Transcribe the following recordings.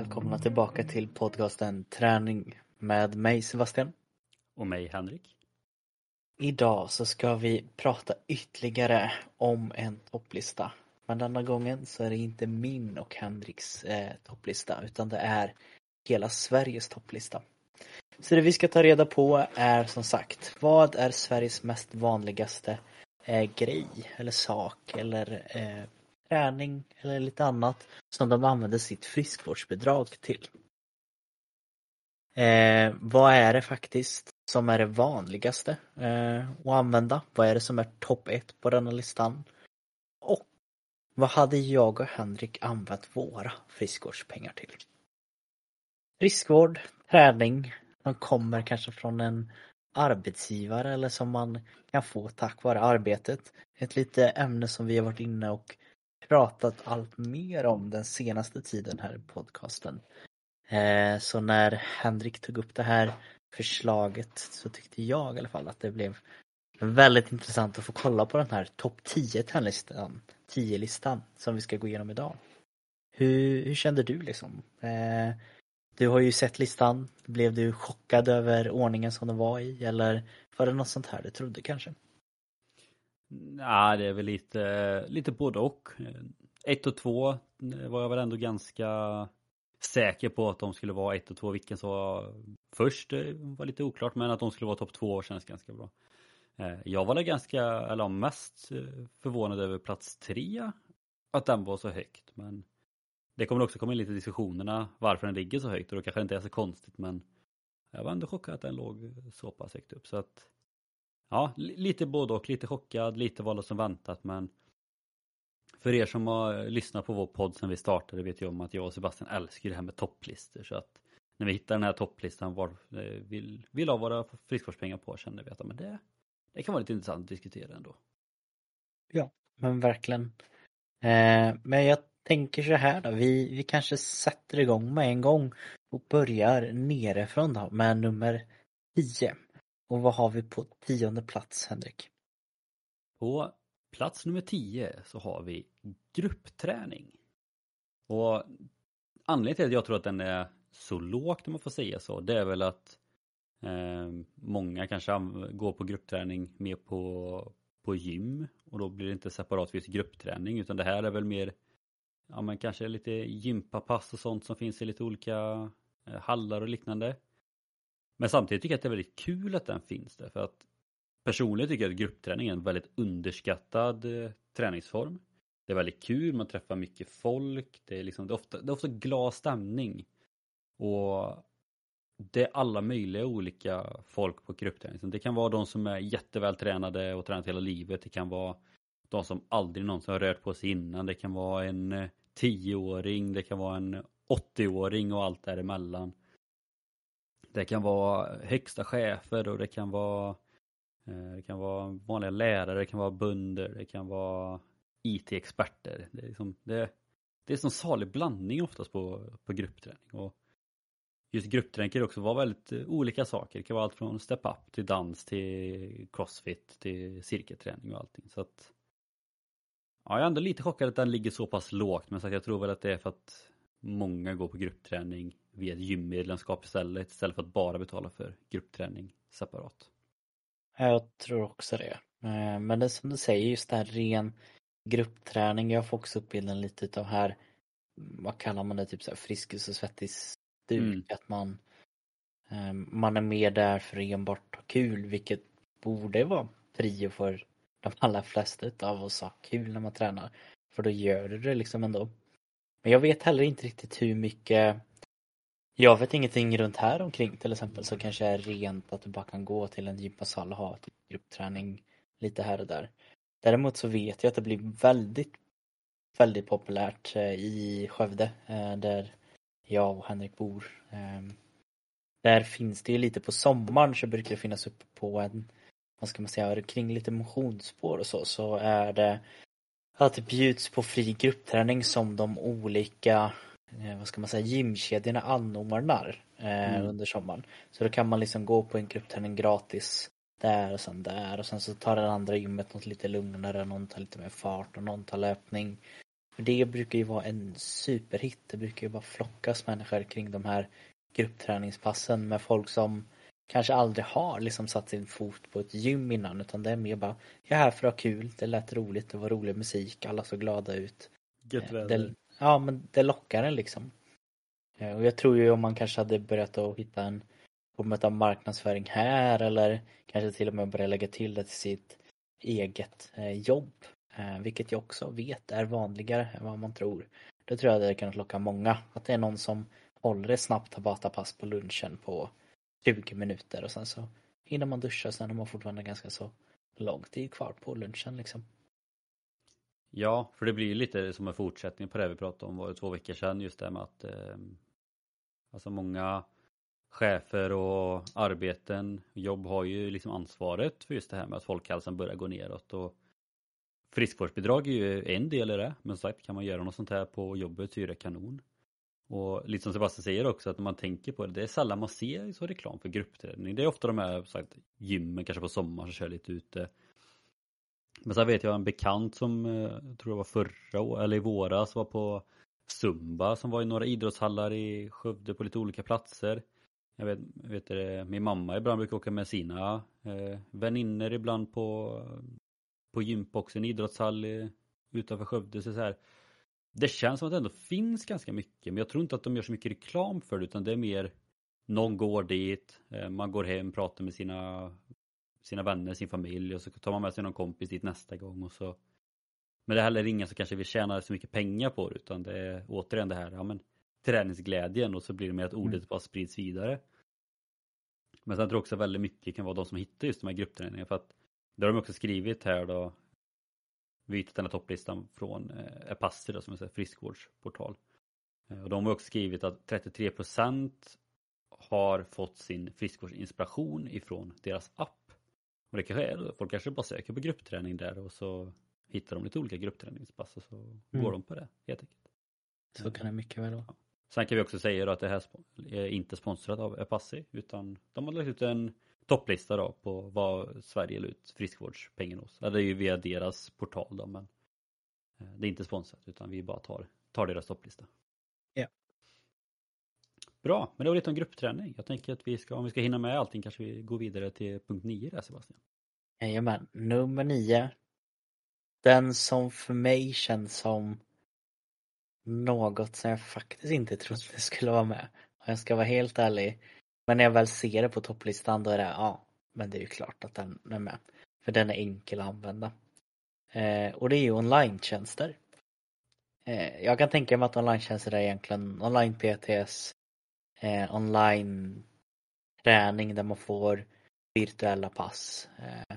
välkomna tillbaka till podcasten Träning med mig Sebastian. Och mig Henrik. Idag så ska vi prata ytterligare om en topplista. Men denna gången så är det inte min och Henriks eh, topplista utan det är hela Sveriges topplista. Så det vi ska ta reda på är som sagt, vad är Sveriges mest vanligaste eh, grej eller sak eller eh, träning eller lite annat som de använder sitt friskvårdsbidrag till. Eh, vad är det faktiskt som är det vanligaste eh, att använda? Vad är det som är topp ett på denna listan? Och vad hade jag och Henrik använt våra friskvårdspengar till? Friskvård, träning, som kommer kanske från en arbetsgivare eller som man kan få tack vare arbetet. Ett lite ämne som vi har varit inne och pratat allt mer om den senaste tiden här i podcasten. Eh, så när Henrik tog upp det här förslaget så tyckte jag i alla fall att det blev väldigt intressant att få kolla på den här topp 10 listan 10-listan som vi ska gå igenom idag. Hur, hur kände du liksom? Eh, du har ju sett listan, blev du chockad över ordningen som den var i eller var det något sånt här du trodde kanske? Ja, det är väl lite, lite både och. Ett och två var jag väl ändå ganska säker på att de skulle vara ett och två. Vilken som var först var lite oklart, men att de skulle vara topp två känns ganska bra. Eh, jag var ganska, eller mest eh, förvånad över plats tre. Att den var så högt, men det kommer också komma in lite diskussionerna varför den ligger så högt och då kanske det inte är så konstigt, men jag var ändå chockad att den låg så pass högt upp. Så att ja, lite både och, lite chockad, lite vad som väntat men för er som har eh, lyssnat på vår podd sen vi startade vet ju om att jag och Sebastian älskar det här med topplistor så att när vi hittar den här topplistan var eh, vi vill ha våra friskvårdspengar på känner vi att men det, det kan vara lite intressant att diskutera ändå. Ja, men verkligen. Eh, men jag tänker så här då, vi, vi kanske sätter igång med en gång och börjar nerifrån då med nummer 10. Och vad har vi på tionde plats, Henrik? På plats nummer tio så har vi gruppträning. Och anledningen till att jag tror att den är så lågt om man får säga så, det är väl att eh, många kanske går på gruppträning mer på, på gym och då blir det inte separat vid gruppträning utan det här är väl mer ja men kanske lite gympapass och sånt som finns i lite olika eh, hallar och liknande. Men samtidigt tycker jag att det är väldigt kul att den finns där för att personligen tycker jag att gruppträning är en väldigt underskattad eh, träningsform. Det är väldigt kul, man träffar mycket folk, det är, liksom, det är, ofta, det är ofta glad stämning. Och det är alla möjliga olika folk på gruppträning. Det kan vara de som är jättevältränade och tränat hela livet. Det kan vara de som aldrig någonsin har rört på sig innan. Det kan vara en eh, 10-åring, det kan vara en 80-åring och allt däremellan. Det kan vara högsta chefer och det kan vara eh, det kan vara vanliga lärare, det kan vara bönder, det kan vara IT-experter. Det är, liksom, det, det är en sån salig blandning oftast på, på gruppträning. Och just gruppträning kan också vara väldigt eh, olika saker. Det kan vara allt från step-up till dans till crossfit till cirkelträning och allting. Så att, ja, jag är ändå lite chockad att den ligger så pass lågt men så jag tror väl att det är för att många går på gruppträning via ett gymmedlemskap istället istället för att bara betala för gruppträning separat. Jag tror också det. Eh, men det är som du säger, just det här ren gruppträning. Jag får också upp bilden lite utav här, vad kallar man det, typ så här friskis och svettis mm. Att man, eh, man är mer där för enbart ha kul, vilket borde vara prio för de allra flesta av oss ha kul när man tränar. För då gör du det liksom ändå. Men jag vet heller inte riktigt hur mycket jag vet ingenting runt här omkring till exempel så kanske är rent att du bara kan gå till en gympasal och ha typ gruppträning lite här och där. Däremot så vet jag att det blir väldigt, väldigt populärt eh, i Skövde eh, där jag och Henrik bor. Ehm, där finns det ju lite på sommaren så brukar det finnas uppe på en, vad ska man säga, kring lite motionsspår och så, så är det att det bjuds på fri gruppträning som de olika eh, vad ska man säga, gymkedjorna anordnar eh, mm. under sommaren. Så då kan man liksom gå på en gruppträning gratis där och sen där och sen så tar det andra gymmet något lite lugnare, någon tar lite mer fart och någon tar löpning. det brukar ju vara en superhit. Det brukar ju bara flockas människor kring de här gruppträningspassen med folk som kanske aldrig har liksom satt sin fot på ett gym innan utan det är mer bara Jag är här för att ha kul, det lät roligt, det var rolig musik, alla såg glada ut. Gött Eh, det, Ja men det lockar en liksom. Eh, Och jag tror ju om man kanske hade börjat att hitta en form av marknadsföring här eller kanske till och med börja lägga till det till sitt eget eh, jobb. Vilket jag också vet är vanligare än vad man tror. Då tror jag det hade kunnat locka många. Att det är någon som håller ett snabbt Tabata-pass på lunchen på 20 minuter och sen så hinner man duscha sen har man fortfarande ganska så lång tid kvar på lunchen liksom. Ja, för det blir ju lite som en fortsättning på det vi pratade om var det två veckor sedan just det med att eh, Alltså många chefer och arbeten, jobb har ju liksom ansvaret för just det här med att folkhälsan börjar gå neråt och Friskvårdsbidrag är ju en del i det, men som sagt kan man göra något sånt här på jobbet så är det kanon. Och lite som Sebastian säger också att när man tänker på det, det är sällan man ser så reklam för gruppträning. Det är ofta de här sagt, gymmen kanske på sommaren som kör lite ute. Men sen vet jag en bekant som, eh, jag tror det var förra året, eller i våras, var på Zumba som var i några idrottshallar i Skövde på lite olika platser. Jag vet, vet det, min mamma ibland brukar åka med sina eh, väninnor ibland på, på gympa en idrottshall i, utanför Skövde. Så så här, det känns som att det ändå finns ganska mycket men jag tror inte att de gör så mycket reklam för det utan det är mer någon går dit, eh, man går hem, pratar med sina, sina vänner, sin familj och så tar man med sig någon kompis dit nästa gång och så Men det är heller ingen som kanske vill tjäna så mycket pengar på det utan det är återigen det här, ja men träningsglädjen och så blir det mer att ordet Mm. bara sprids vidare. Men sen tror jag också väldigt mycket kan vara de som hittar just de här gruppträningarna för att det har de också skrivit här då vi hittat den här topplistan från eh, Epassi som är en friskvårdsportal. Eh, Och de har också skrivit att 33% har fått sin friskvårdsinspiration ifrån deras app. Och det kanske är, folk kanske bara söker på gruppträning där och så hittar de lite olika gruppträningspass och så Mm. går de på det helt enkelt. Så kan det mycket väl vara. Sen kan vi också säga att det här är inte sponsrat av Epassi utan de har lagt ut en topplista då på vad Sverige la ut friskvårdspengen hos. Ja, Det är ju via deras portal då men eh, det är inte sponsrat utan vi bara tar, tar deras topplista. Ja. Bra, men det var lite om gruppträning. Jag tänker att vi ska, om vi ska hinna med allting kanske vi går vidare till punkt 9 där Sebastian. Jajamän, nummer nio. Den som för mig känns som något som jag faktiskt inte trodde skulle vara med. Om jag ska vara helt ärlig. Men när jag väl ser det på topplistan då är det, ja, men det är ju klart att den är med. För den är enkel att använda. Eh, och det är ju online-tjänster. Eh, jag kan tänka mig att online-tjänster är egentligen online-PTS, eh, online-träning där man får virtuella pass. Eh,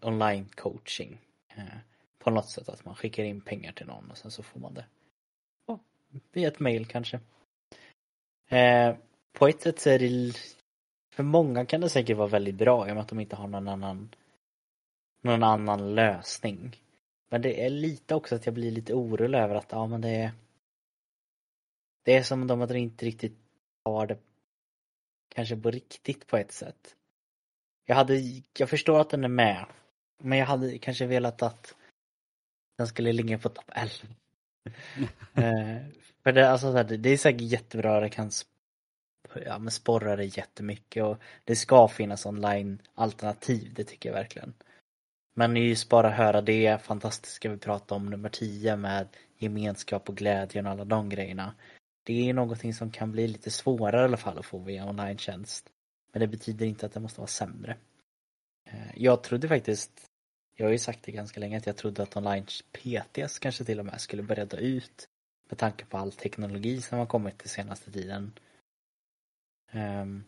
online-coaching. Eh, på något sätt att man skickar in pengar till någon och sen så får man det Oh, via ett mail kanske. Eh, på ett sätt så är det för många kan det säkert vara väldigt bra i och med att de inte har någon annan någon annan lösning. Men det är lite också att jag blir lite orolig över att ja men det är det är som de att de inte riktigt har det kanske på riktigt på ett sätt. Jag hade, jag förstår att den är med. Men jag hade kanske velat att den skulle ligga på topp 11. eh, för det, alltså, det, är säkert jättebra, det kan ja, men sporra det jättemycket och det ska finnas online alternativ, det tycker jag verkligen. Men just bara höra det fantastiska vi pratade om nummer 10 med gemenskap och glädjen och alla de grejerna. Det är någonting som kan bli lite svårare i alla fall att få via online-tjänst. Men det betyder inte att det måste vara sämre. Eh, jag trodde faktiskt, jag har ju sagt det ganska länge, att jag trodde att online PTS kanske till och med skulle börja dö ut med tanke på all teknologi som har kommit den senaste tiden. Ehm,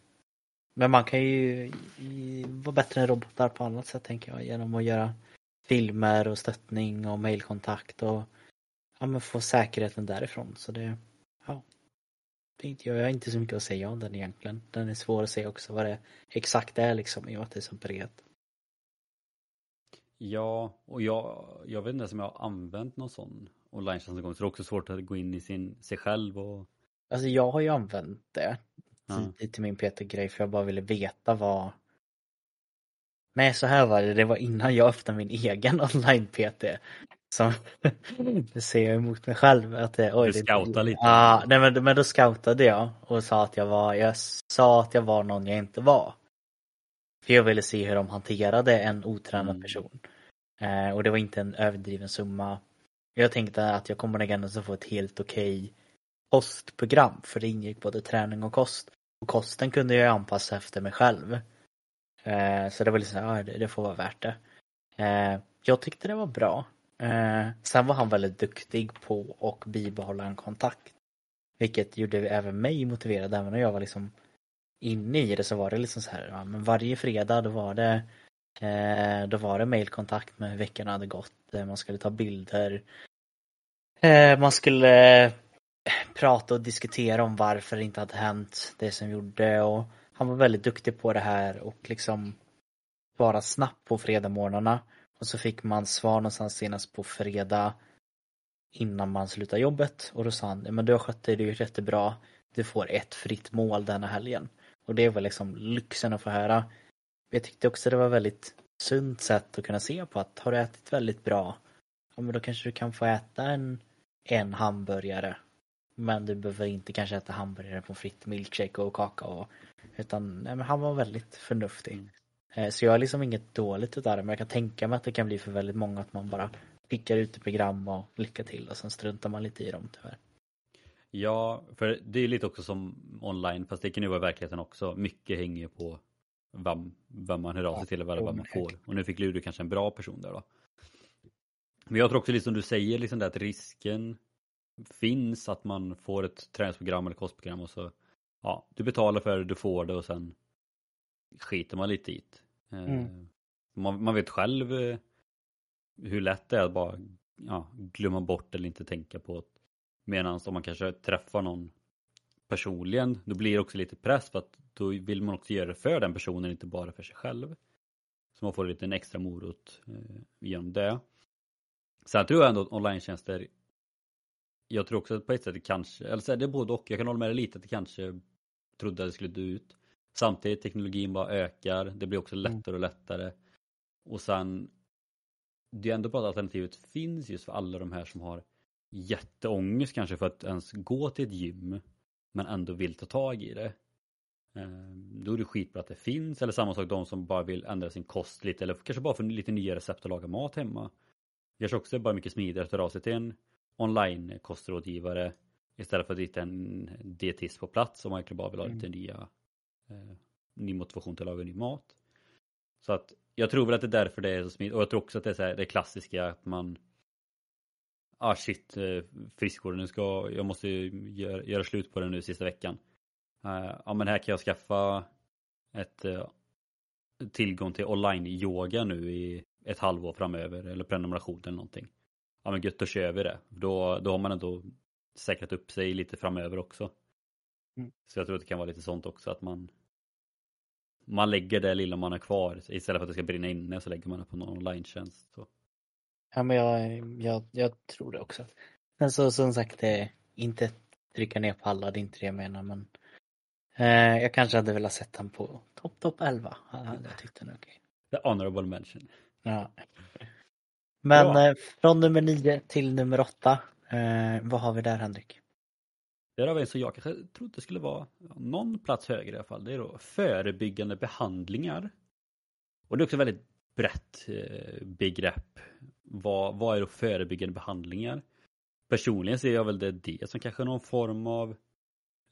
Men man kan ju vara bättre än robotar på annat sätt tänker jag genom att göra filmer och stöttning och mailkontakt och ja, men få säkerheten därifrån. Så det, ja. Det är inte, jag har inte så mycket att säga om den egentligen. Den är svår att säga också vad det exakt är liksom i och med att det är så brett. Ja, och jag, jag vet inte ens om jag har använt någon sån online någon gång så det är också svårt att gå in i sin, sig själv och Alltså jag har ju använt det. Tidigt till min PT-grej för jag bara ville veta vad Nej så här var det, det var innan jag öppnade min egen online-PT som det ser jag emot mig själv att det, oj, Du scoutar lite. Ja, nej men, men då scoutade jag och sa att jag var, jag sa att jag var någon jag inte var. För jag ville se hur de hanterade en otränad Mm. person. Eh, och det var inte en överdriven summa. Jag tänkte att jag kommer nog ändå få ett helt okej kostprogram för det ingick både träning och kost. Och kosten kunde jag anpassa efter mig själv. Eh, så det var liksom, ja det, det får vara värt det. Eh, jag tyckte det var bra. Eh, sen var han väldigt duktig på att bibehålla en kontakt. Vilket gjorde även mig motiverad, även om jag var liksom inne i det så var det liksom så här, ja, men varje fredag då var det eh, då var det mailkontakt med hur veckan hade gått, eh, man skulle ta bilder. Eh, man skulle eh, prata och diskutera om varför det inte hade hänt det som gjorde och han var väldigt duktig på det här och liksom vara snabb på fredagmorgnarna och så fick man svar någonstans senast på fredag innan man slutade jobbet och då sa han, men du har skött dig, du är jättebra, du får ett fritt mål denna helgen. Och det var liksom lyxen att få höra. Jag tyckte också det var väldigt sunt sätt att kunna se på att har du ätit väldigt bra, ja men då kanske du kan få äta en, en hamburgare. Men du behöver inte kanske äta hamburgare på fritt milkshake och kakao. Utan nej, men han var väldigt förnuftig. Eh, Så jag har liksom inget dåligt utav det men jag kan tänka mig att det kan bli för väldigt många att man bara skickar ut ett program och lycka till och sen struntar man lite i dem tyvärr. Ja, för det är lite också som online, fast det kan ju vara i verkligheten också. Mycket hänger ju på vem, vem man hör av sig till och vad, man får. Och nu fick Ludo kanske en bra person där då. Men jag tror också, liksom du säger, liksom det att risken finns att man får ett träningsprogram eller kostprogram och så ja, du betalar för det, du får det och sen skiter man lite i det. Eh, Mm. Man, man vet själv eh, hur lätt det är att bara ja, glömma bort eller inte tänka på det. Medan om man kanske träffar någon personligen, då blir det också lite press för att då vill man också göra det för den personen, inte bara för sig själv. Så man får lite en extra morot eh, genom det. Sen tror jag ändå att online-tjänster Jag tror också att på ett sätt det kanske, eller så är det både och. Jag kan hålla med dig lite att det kanske trodde att det skulle dö ut. Samtidigt teknologin bara ökar, det blir också lättare och lättare. Och sen Det är ändå bara att alternativet finns just för alla de här som har jätteångest kanske för att ens gå till ett gym men ändå vill ta tag i det. Eh, Då är det skitbra att det finns eller samma sak de som bara vill ändra sin kost lite eller kanske bara få lite nya recept att laga mat hemma. Kanske också är bara mycket smidigare att höra av sig till en online kostrådgivare istället för att hitta en dietist på plats om man egentligen bara vill ha lite nya eh, ny motivation till att laga ny mat. Så att jag tror väl att det är därför det är så smidigt och jag tror också att det är så här, det klassiska att man Ah shit, eh, friskvården, nu ska, jag måste göra, göra slut på den nu sista veckan. Eh, ja men här kan jag skaffa ett eh, tillgång till online-yoga nu i ett halvår framöver eller prenumeration eller någonting. Ja men gött, då kör vi det. Då, då har man ändå säkrat upp sig lite framöver också. Mm. Så jag tror att det kan vara lite sånt också att man man lägger det lilla man har kvar istället för att det ska brinna inne så lägger man det på någon online-tjänst. Så. Ja men jag, jag, jag tror det också. Men så som sagt, det är inte trycka ner på alla, det är inte det jag menar men eh, jag kanske hade velat sett han på topp, topp 11. Ja, det hade jag tyckt den är okej. The honorable mention. Ja. Men Bra. eh, från nummer 9 till nummer 8, eh, vad har vi där Henrik? Där har vi en som jag kanske trodde skulle vara någon plats högre i alla fall. Det är då förebyggande behandlingar. Och det är också väldigt brett eh, begrepp. Vad, vad är då förebyggande behandlingar? Personligen ser jag väl det, det som kanske någon form av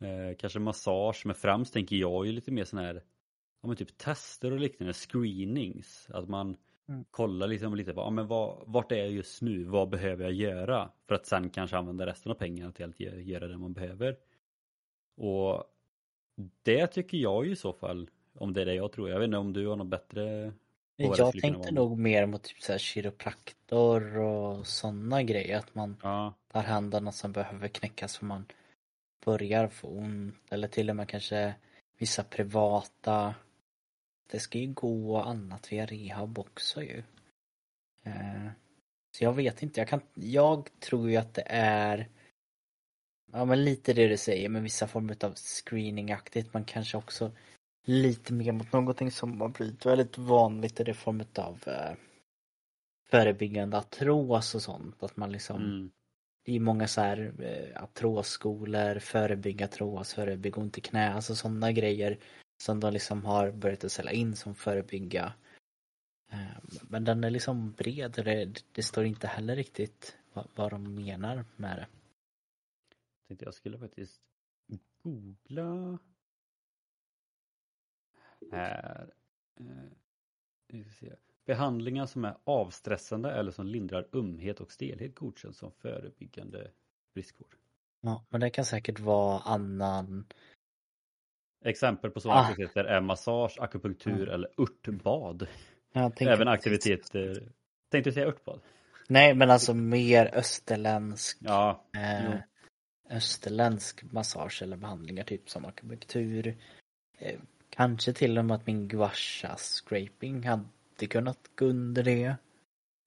eh, kanske massage, men främst tänker jag ju lite mer sån här ja, men typ tester och liknande, screenings. Att man Mm. kollar liksom lite på, ja, men vad, vart är jag just nu, vad behöver jag göra? För att sen kanske använda resten av pengarna till att gö- göra det man behöver. Och det tycker jag i så fall, om det är det jag tror. Jag vet inte om du har något bättre? Jag tänkte nog mer mot typ så här kiropraktor och sådana grejer. Att man Ja, tar hand om något som behöver knäckas för man börjar få ont. Eller till och med kanske vissa privata. Det ska ju gå annat via rehab också ju. Eh, Så jag vet inte, jag kan, jag tror ju att det är Ja men lite det du säger med vissa former av screeningaktigt. Man kanske också lite mer mot någonting som har blivit väldigt vanligt i det form av eh, förebyggande artros och sånt. Att man liksom Mm. Det är många så här eh, artrosskolor, förebygga artros, förebygga ont i knä, alltså sådana grejer som de liksom har börjat att sälja in som förebygga. Eh, Men den är liksom bred och det, det står inte heller riktigt vad, vad de menar med det. Tänkte jag skulle faktiskt googla här. Eh, se. Behandlingar som är avstressande eller som lindrar ömhet och stelhet godkänns som förebyggande friskvård. Ja, men det kan säkert vara annan Exempel på sådana Ah. aktiviteter är massage, akupunktur eller örtbad. Även aktiviteter. Tänkte du säga örtbad? Nej men alltså mer österländsk Ja, eh, österländsk massage eller behandlingar typ som akupunktur. Eh, kanske till och med att min guasha scraping hade kunnat gå under det.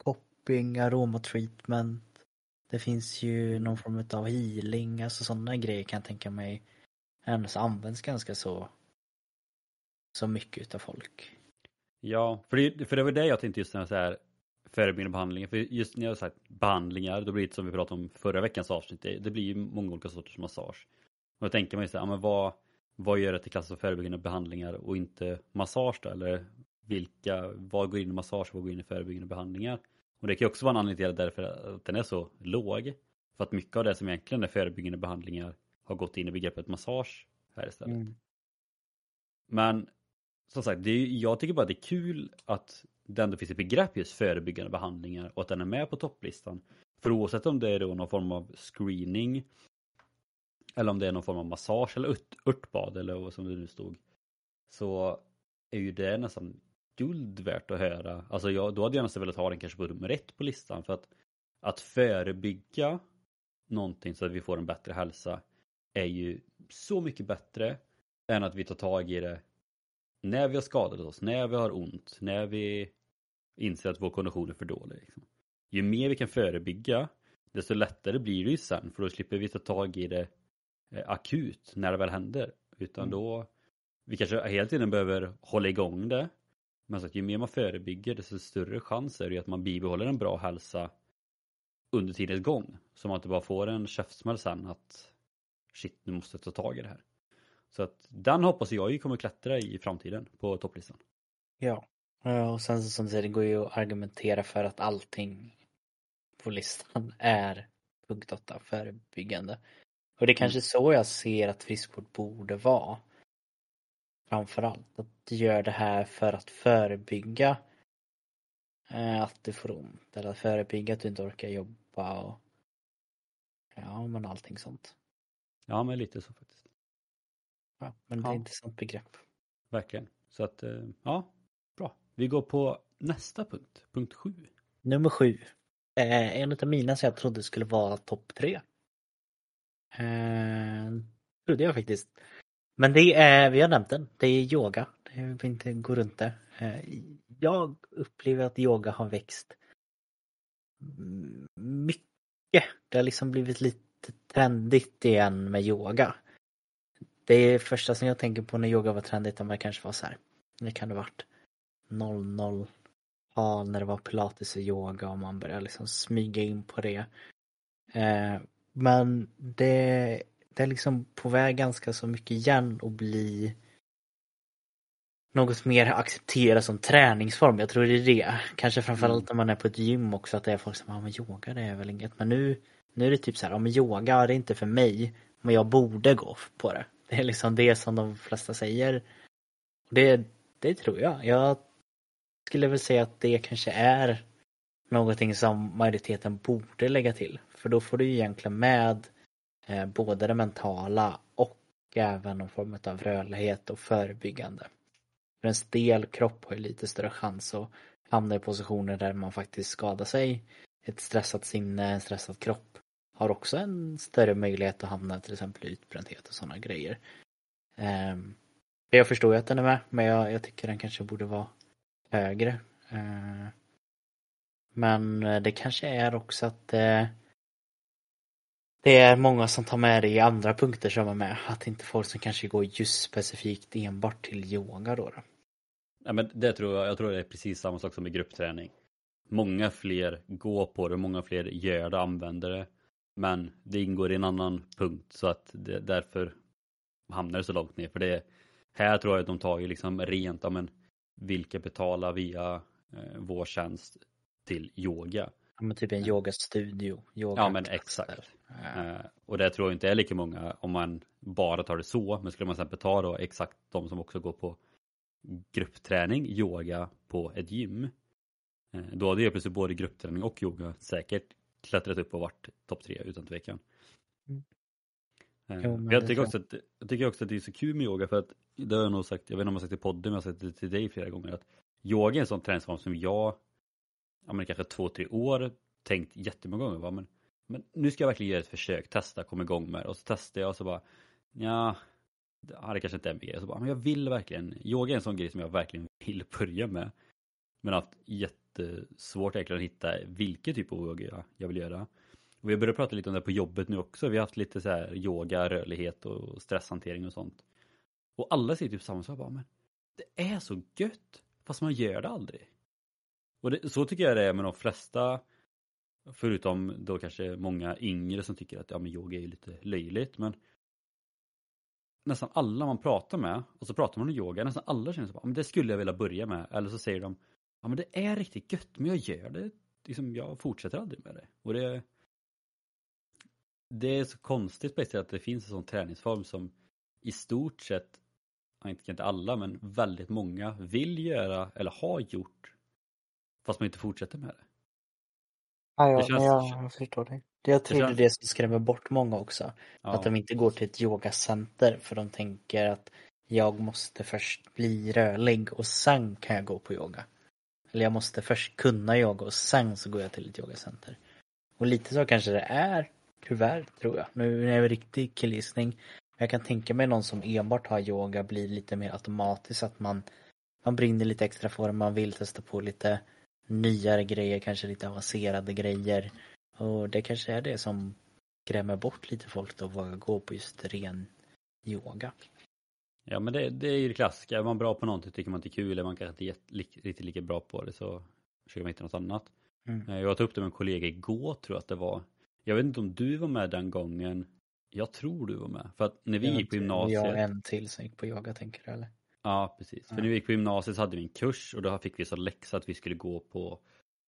Kopping, aromatreatment. Det finns ju någon form av healing, alltså sådana grejer kan jag tänka mig ändå så används ganska så så mycket utav folk. Ja, för det, för det var det jag tänkte just när jag så här förebyggande behandlingar. För just när jag har sagt behandlingar, då blir det som vi pratade om förra veckans avsnitt. Det, det blir ju många olika sorters massage. Och då tänker man ju så här, men vad, vad gör det till klassas som förebyggande behandlingar och inte massage då? Eller vilka, vad går in i massage och vad går in i förebyggande behandlingar? Och det kan ju också vara en anledning till därför att den är så låg. För att mycket av det som egentligen är förebyggande behandlingar har gått in i begreppet massage här istället. Mm. Men som sagt, det är, jag tycker bara det är kul att det ändå finns ett begrepp just förebyggande behandlingar och att den är med på topplistan. För oavsett om det är då någon form av screening eller om det är någon form av massage eller ört, örtbad eller vad som det nu stod så är ju det nästan guld värt att höra. Alltså jag, då hade jag nästan velat ha den kanske på nummer ett på listan för att att förebygga någonting så att vi får en bättre hälsa är ju så mycket bättre än att vi tar tag i det när vi har skadat oss, när vi har ont, när vi inser att vår kondition är för dålig. Liksom. Ju mer vi kan förebygga, desto lättare blir det ju sen för då slipper vi ta tag i det eh, akut när det väl händer. Utan Mm. då, vi kanske hela tiden behöver hålla igång det. Men så att ju mer man förebygger desto större chans är det att man bibehåller en bra hälsa under tidens gång. Så man inte bara får en käftsmäll sen att shit, nu måste jag ta tag i det här. Så att den hoppas jag ju kommer klättra i framtiden på topplistan. Ja. Ja, Och sen som du säger, det går ju att argumentera för att allting på listan är punkt 8, förebyggande. Och det är kanske så jag ser att friskvård borde vara. Framförallt att du gör det här för att förebygga eh, att du får ont eller att förebygga att du inte orkar jobba och ja men allting sånt. Ja, men lite så faktiskt. Ja, men det är Ja. ett intressant begrepp. Verkligen. Så att, eh, ja, bra. Vi går på nästa punkt, punkt 7. Nummer sju. Eh, en av mina som jag trodde skulle vara topp tre. Eh, trodde jag faktiskt. Men det är, vi har nämnt den, det är yoga. Det behöver inte gå runt det. Eh, jag upplever att yoga har växt mycket. Det har liksom blivit lite trendigt igen med yoga. Det första som jag tänker på när yoga var trendigt, om det kanske var så här. Det kan det ha varit 00 ja, när det var pilates och yoga och man började liksom smyga in på det. Eh, men det, det är liksom på väg ganska så mycket igen att bli något mer accepterat som träningsform. Jag tror det är det. Kanske framförallt när man är på ett gym också att det är folk som, ja men yoga det är väl inget. Men nu, nu är det typ så här, ja men yoga det är inte för mig. Men jag borde gå på det. Det är liksom det som de flesta säger. Det, det tror jag. Jag skulle väl säga att det kanske är någonting som majoriteten borde lägga till. För då får du ju egentligen med eh, både det mentala och även någon form av rörlighet och förebyggande. För en stel kropp har ju lite större chans att hamna i positioner där man faktiskt skadar sig. Ett stressat sinne, en stressad kropp har också en större möjlighet att hamna till exempel i utbrändhet och sådana grejer. Ehm, jag förstår ju att den är med, men jag, jag tycker den kanske borde vara högre. Ehm, men det kanske är också att det, det är många som tar med det i andra punkter som är med. Att inte folk som kanske går just specifikt enbart till yoga då. då. Ja, men det tror jag, jag tror det är precis samma sak som i gruppträning. många fler går på det, många fler gör det, använder det. Men det ingår i en annan punkt så att det, därför hamnar det så långt ner. För det här tror jag att de tar ju liksom rent, ja men vilka betalar via eh, vår tjänst till yoga. Ja, men typ en yogastudio. Yoga ja men exakt. Ja. Eh, och det tror jag inte är lika många om man bara tar det så. Men skulle man till exempel ta då exakt de som också går på gruppträning, yoga på ett gym. Eh, då hade jag plötsligt både gruppträning och yoga säkert klättrat upp och varit topp tre utan tvekan. Mm. Eh, jo, jag, tycker också att, jag tycker också att det är så kul med yoga för att det har jag nog sagt, jag vet inte om jag sagt i podden men jag har sagt det till dig flera gånger att yoga är en sån träningsform som jag, ja men kanske två, tre år tänkt jättemånga gånger va? Men, men nu ska jag verkligen göra ett försök, testa, komma igång med det och så testar jag och så bara ja, det kanske inte är en grej. Så bara, men jag vill verkligen, yoga är en sån grej som jag verkligen vill börja med. Men har haft jättesvårt egentligen att hitta vilken typ av yoga jag vill göra. Och vi har börjat prata lite om det på jobbet nu också. Vi har haft lite så här yoga, rörlighet och stresshantering och sånt. Och alla säger typ samma sak bara, men det är så gött! Fast man gör det aldrig. Och det, så tycker jag det är med de flesta Förutom då kanske många yngre som tycker att ja men yoga är lite löjligt men Nästan alla man pratar med och så pratar man om yoga, nästan alla känner så men det skulle jag vilja börja med eller så säger de Ja men det är riktigt gött men jag gör det liksom, jag fortsätter aldrig med det och det Det är så konstigt på att det finns en sån träningsform som i stort sett inte, inte alla, men väldigt många vill göra eller har gjort fast man inte fortsätter med det. Ja, ja det känns... jag förstår dig. Jag tror det är det som skrämmer bort många också. Ja. Att de inte går till ett yogacenter för de tänker att jag måste först bli rörlig och sen kan jag gå på yoga. Eller jag måste först kunna yoga och sen så går jag till ett yogacenter. Och lite så kanske det är, tyvärr tror jag. Nu är det en riktig killgissning. Jag kan tänka mig någon som enbart har yoga blir lite mer automatiskt att man man brinner lite extra för det, man vill testa på lite nyare grejer, kanske lite avancerade grejer. Och det kanske är det som skrämmer bort lite folk då, våga gå på just ren yoga. Ja men det, det är ju det klassiska, är man bra på någonting tycker man inte är kul, är man kanske inte riktigt lika bra på det så försöker man hitta något annat. Mm. Eh, jag tog upp det med en kollega igår tror jag att det var. Jag vet inte om du var med den gången jag tror du var med. För att när vi jag gick på gymnasiet. Jag en till som gick på yoga tänker du eller? Ja precis. Ja. För när vi gick på gymnasiet så hade vi en kurs och då fick vi så läxa att vi skulle gå på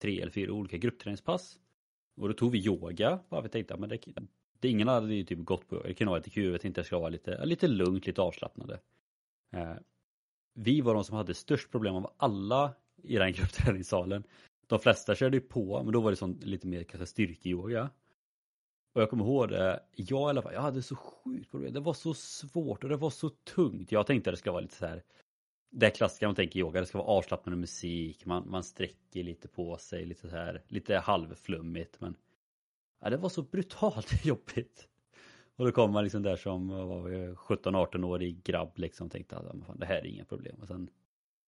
tre eller fyra olika gruppträningspass. Och då tog vi yoga. Bara vi tänkte men det, det ingen hade ju typ gått på yoga. Det kunde vara lite kul. Jag tänkte jag det skulle vara lite, lite lugnt, lite avslappnade. Eh, vi var de som hade störst problem av alla i den gruppträningssalen. De flesta körde ju på, men då var det sånt lite mer kanske styrkeyoga. Och jag kommer ihåg det, jag i alla fall, jag hade så sjukt problem. Det var så svårt och det var så tungt. Jag tänkte att det skulle vara lite så här det klassiska man tänker yoga, det ska vara avslappnande musik, man, man sträcker lite på sig, lite så här, lite halvflummigt men ja, det var så brutalt jobbigt. Och då kom man liksom där som 17-18-årig grabb liksom tänkte att fan, det här är inga problem. Och sen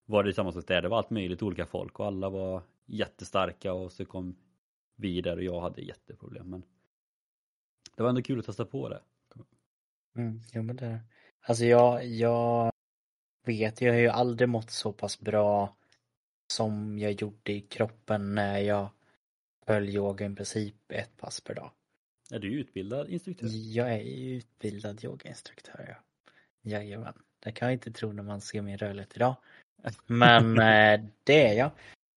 var det samma sak där, det var allt möjligt olika folk och alla var jättestarka och så kom vi där och jag hade jätteproblem. Men det var ändå kul att testa på det. Mm, jo men det Alltså jag, jag vet, jag har ju aldrig mått så pass bra som jag gjorde i kroppen när jag höll yoga i princip ett pass per dag. Är du utbildad instruktör? Jag är utbildad yogainstruktör, ja. Jajamän. Det kan jag inte tro när man ser min rörlighet idag. Men eh, det är jag.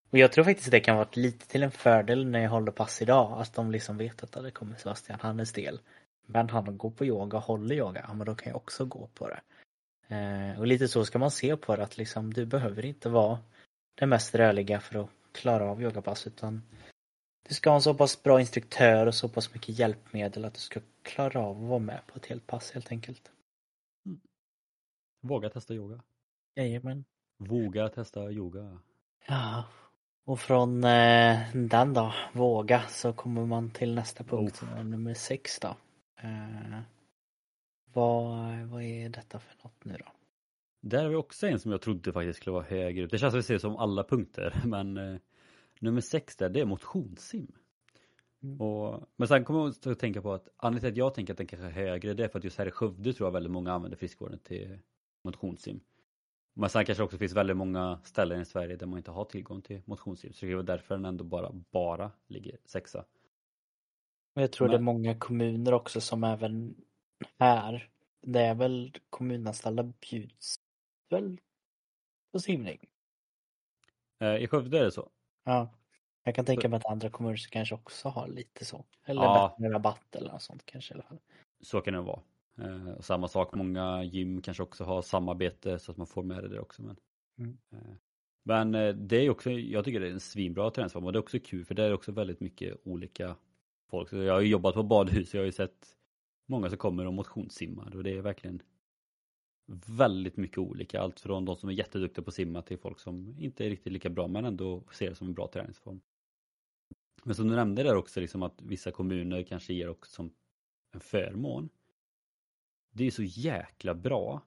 Och jag tror faktiskt att det kan vara lite till en fördel när jag håller pass idag, att de liksom vet att det kommer Sebastian, han är stel. Men han går på yoga och håller yoga, ja men då kan jag också gå på det. Eh, och lite så ska man se på det, att liksom du behöver inte vara den mest rörliga för att klara av yogapass utan du ska ha en så pass bra instruktör och så pass mycket hjälpmedel att du ska klara av att vara med på ett helt pass helt enkelt. Mm. Våga testa yoga. Jajamän. Våga testa yoga. Ja, och från eh, den då, våga, så kommer man till nästa punkt, oh. nummer sex då. Eh, vad, vad är detta för något nu då? Där har vi också en som jag trodde faktiskt skulle vara högre upp. Det känns väl som alla punkter, men eh, nummer sex där, det är motionssim. Mm. Och, men sen kommer jag att tänka på att anledningen till att jag tänker att den kanske är högre, det är för att just här i Skövde tror jag väldigt många använder friskvården till motionsim. Men sen kanske också finns väldigt många ställen i Sverige där man inte har tillgång till motionsgym. Så det är därför den ändå bara, bara ligger sexa. Men jag tror Men- det är många kommuner också som även här, det är väl kommunanställda bjuds väl på simning. Eh, I Skövde är det så. Ja. Jag kan tänka mig att andra kommuner kanske också har lite så. Eller Ja. bättre rabatt eller något sånt kanske i alla fall. Så kan det vara. Eh, och samma sak, många gym kanske också har samarbete så att man får med det där också. Men, Mm. eh, men eh, det är också, jag tycker det är en svinbra träningsform och det är också kul för det är också väldigt mycket olika folk. Så jag har ju jobbat på badhus, jag har ju sett många som kommer och motionssimmar och det är verkligen väldigt mycket olika. Allt från de som är jätteduktiga på att simma till folk som inte är riktigt lika bra men ändå ser det som en bra träningsform. Men som du nämnde där också liksom att vissa kommuner kanske ger också som en förmån. Det är så jäkla bra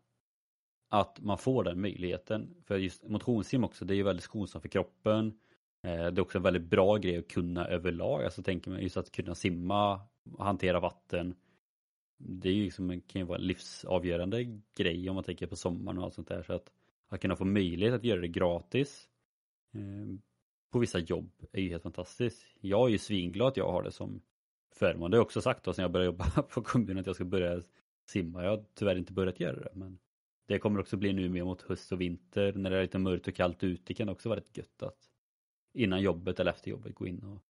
att man får den möjligheten. För just motionssim också, det är ju väldigt skonsamt för kroppen. Eh, det är också en väldigt bra grej att kunna överlag. Alltså tänker man just att kunna simma, hantera vatten. Det är ju liksom, kan ju vara en livsavgörande grej om man tänker på sommaren och allt sånt där. Så att, att kunna få möjlighet att göra det gratis eh, på vissa jobb är ju helt fantastiskt. Jag är ju svinglad att jag har det som förmån. Det har jag också sagt då sen jag började jobba på kommunen att jag ska börja simma. Jag har tyvärr inte börjat göra det men det kommer också bli nu mer mot höst och vinter när det är lite mörkt och kallt ute. Det kan också vara rätt gött att innan jobbet eller efter jobbet gå in och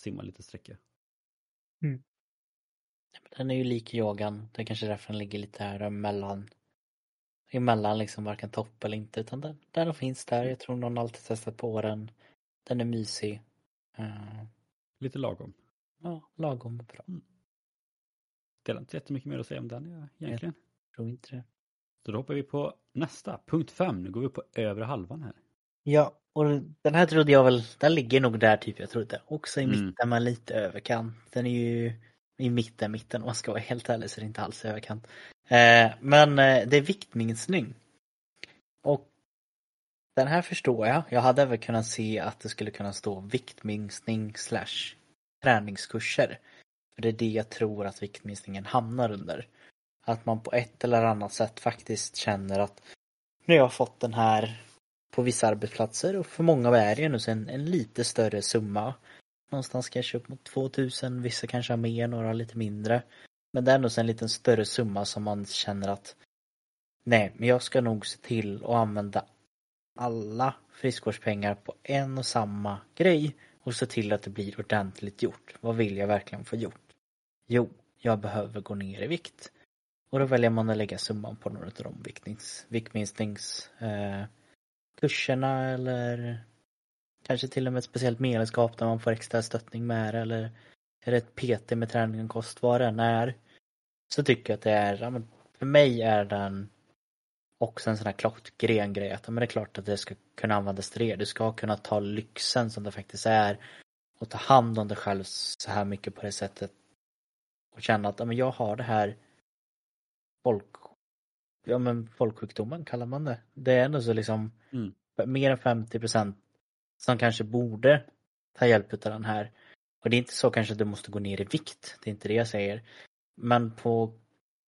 simma lite sträcka. Mm. Den är ju lik yogan. Det är kanske därför den ligger lite här emellan. Emellan liksom varken topp eller inte. Utan den, den finns där. Jag tror någon alltid testat på den. Den är mysig. Eh, Lite lagom. ja, lagom och bra. Det är inte jättemycket mer att säga om den egentligen. Jag tror inte det. Så då hoppar vi på nästa, punkt fem. Nu går vi på övre halvan här. Ja, och den här trodde jag väl, den ligger nog där typ jag trodde. Också i Mm. mitten men lite överkant. Den är ju i mitten, mitten om man ska vara helt ärlig så är det inte alls överkant. Eh, men eh, det är viktminskning. Och den här förstår jag. Jag hade även kunnat se att det skulle kunna stå viktminskning slash träningskurser. För det är det jag tror att viktminskningen hamnar under. Att man på ett eller annat sätt faktiskt känner att nu har jag fått den här på vissa arbetsplatser och för många är det ju nu en, en lite större summa. Någonstans kanske upp mot 2000, vissa kanske har mer, några har lite mindre. Men det är ändå en liten större summa som man känner att nej, men jag ska nog se till att använda alla friskvårdspengar på en och samma grej och se till att det blir ordentligt gjort. Vad vill jag verkligen få gjort? Jo, jag behöver gå ner i vikt. Och då väljer man att lägga summan på några av de viktnings, viktminsknings eh, kurserna eller kanske till och med ett speciellt medlemskap där man får extra stöttning med det eller är det ett PT med träning och kost, vad det än är. Så tycker jag att det är, för mig är den också en sån här klockren grej att men det är klart att det ska kunna användas till det. Du ska kunna ta lyxen som det faktiskt är och ta hand om dig själv så här mycket på det sättet och känna att men jag har det här folk ja men folksjukdomen kallar man det. Det är ändå så liksom Mm. mer än 50 procent som kanske borde ta hjälp av den här. Och det är inte så kanske att du måste gå ner i vikt, det är inte det jag säger. Men på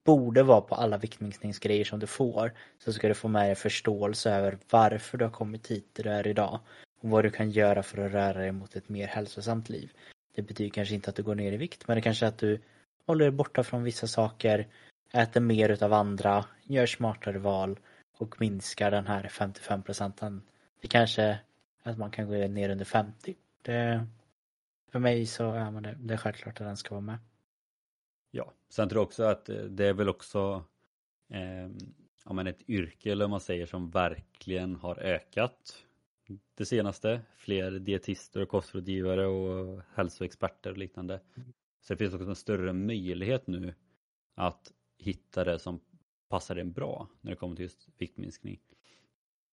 borde vara på alla viktminskningsgrejer som du får så ska du få med dig förståelse över varför du har kommit hit där du är idag och vad du kan göra för att röra dig mot ett mer hälsosamt liv. Det betyder kanske inte att du går ner i vikt men det kanske är att du håller dig borta från vissa saker, äter mer utav andra, gör smartare val och minskar den här 55 procenten. Det kanske att man kan gå ner under 50. Det, för mig så är man det, det är självklart att den ska vara med. Ja, sen tror jag också att eh, det är väl också eh, ja, men ett yrke eller man säger som verkligen har ökat det senaste. Fler dietister och kostrådgivare och hälsoexperter och liknande. Så det finns också en större möjlighet nu att hitta det som passar en bra när det kommer till just viktminskning.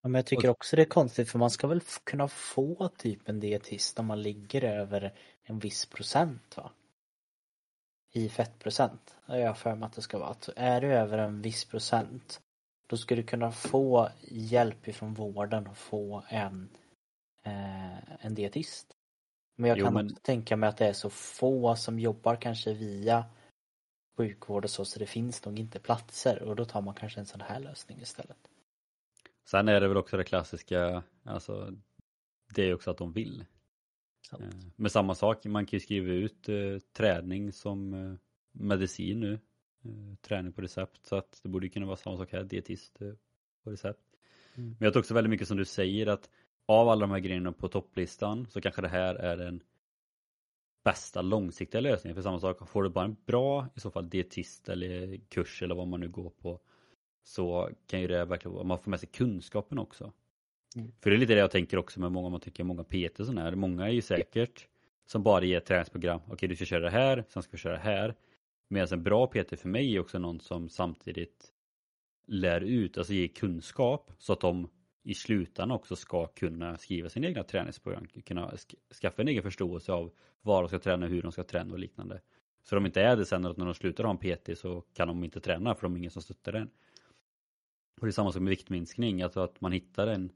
Ja, men jag tycker också det är konstigt för man ska väl kunna få typ en dietist om man ligger över en viss procent va? I fettprocent. har jag för mig att det ska vara. Att är du över en viss procent då ska du kunna få hjälp ifrån vården och få en, eh, en dietist. Men jag Jo, kan men- också tänka mig att det är så få som jobbar kanske via sjukvård och så, så det finns nog inte platser och då tar man kanske en sån här lösning istället. Sen är det väl också det klassiska, alltså det är också att de vill. Sant. Eh, Men samma sak, man kan ju skriva ut eh, träning som eh, medicin nu. Eh, träning på recept. Så att det borde kunna vara samma sak här, dietist på recept. Mm. Men jag tror också väldigt mycket som du säger att av alla de här grejerna på topplistan så kanske det här är den bästa långsiktiga lösningen. För samma sak, får du bara en bra i så fall dietist eller kurs eller vad man nu går på så kan ju det verkligen vara, man får med sig kunskapen också. Mm. För det är lite det jag tänker också med många, man tycker många PT och sådana här. Många är ju säkert som bara ger ett träningsprogram. Okej, du ska köra det här, sen ska vi köra det här. Medan en bra PT för mig är också någon som samtidigt lär ut, alltså ger kunskap så att de i slutändan också ska kunna skriva sina egna träningsprogram, kunna sk- skaffa en egen förståelse av vad de ska träna, hur de ska träna och liknande. Så de inte är det sen att när de slutar ha en PT så kan de inte träna för de är ingen som stöttar den. Och det är samma sak med viktminskning, alltså att man hittar en,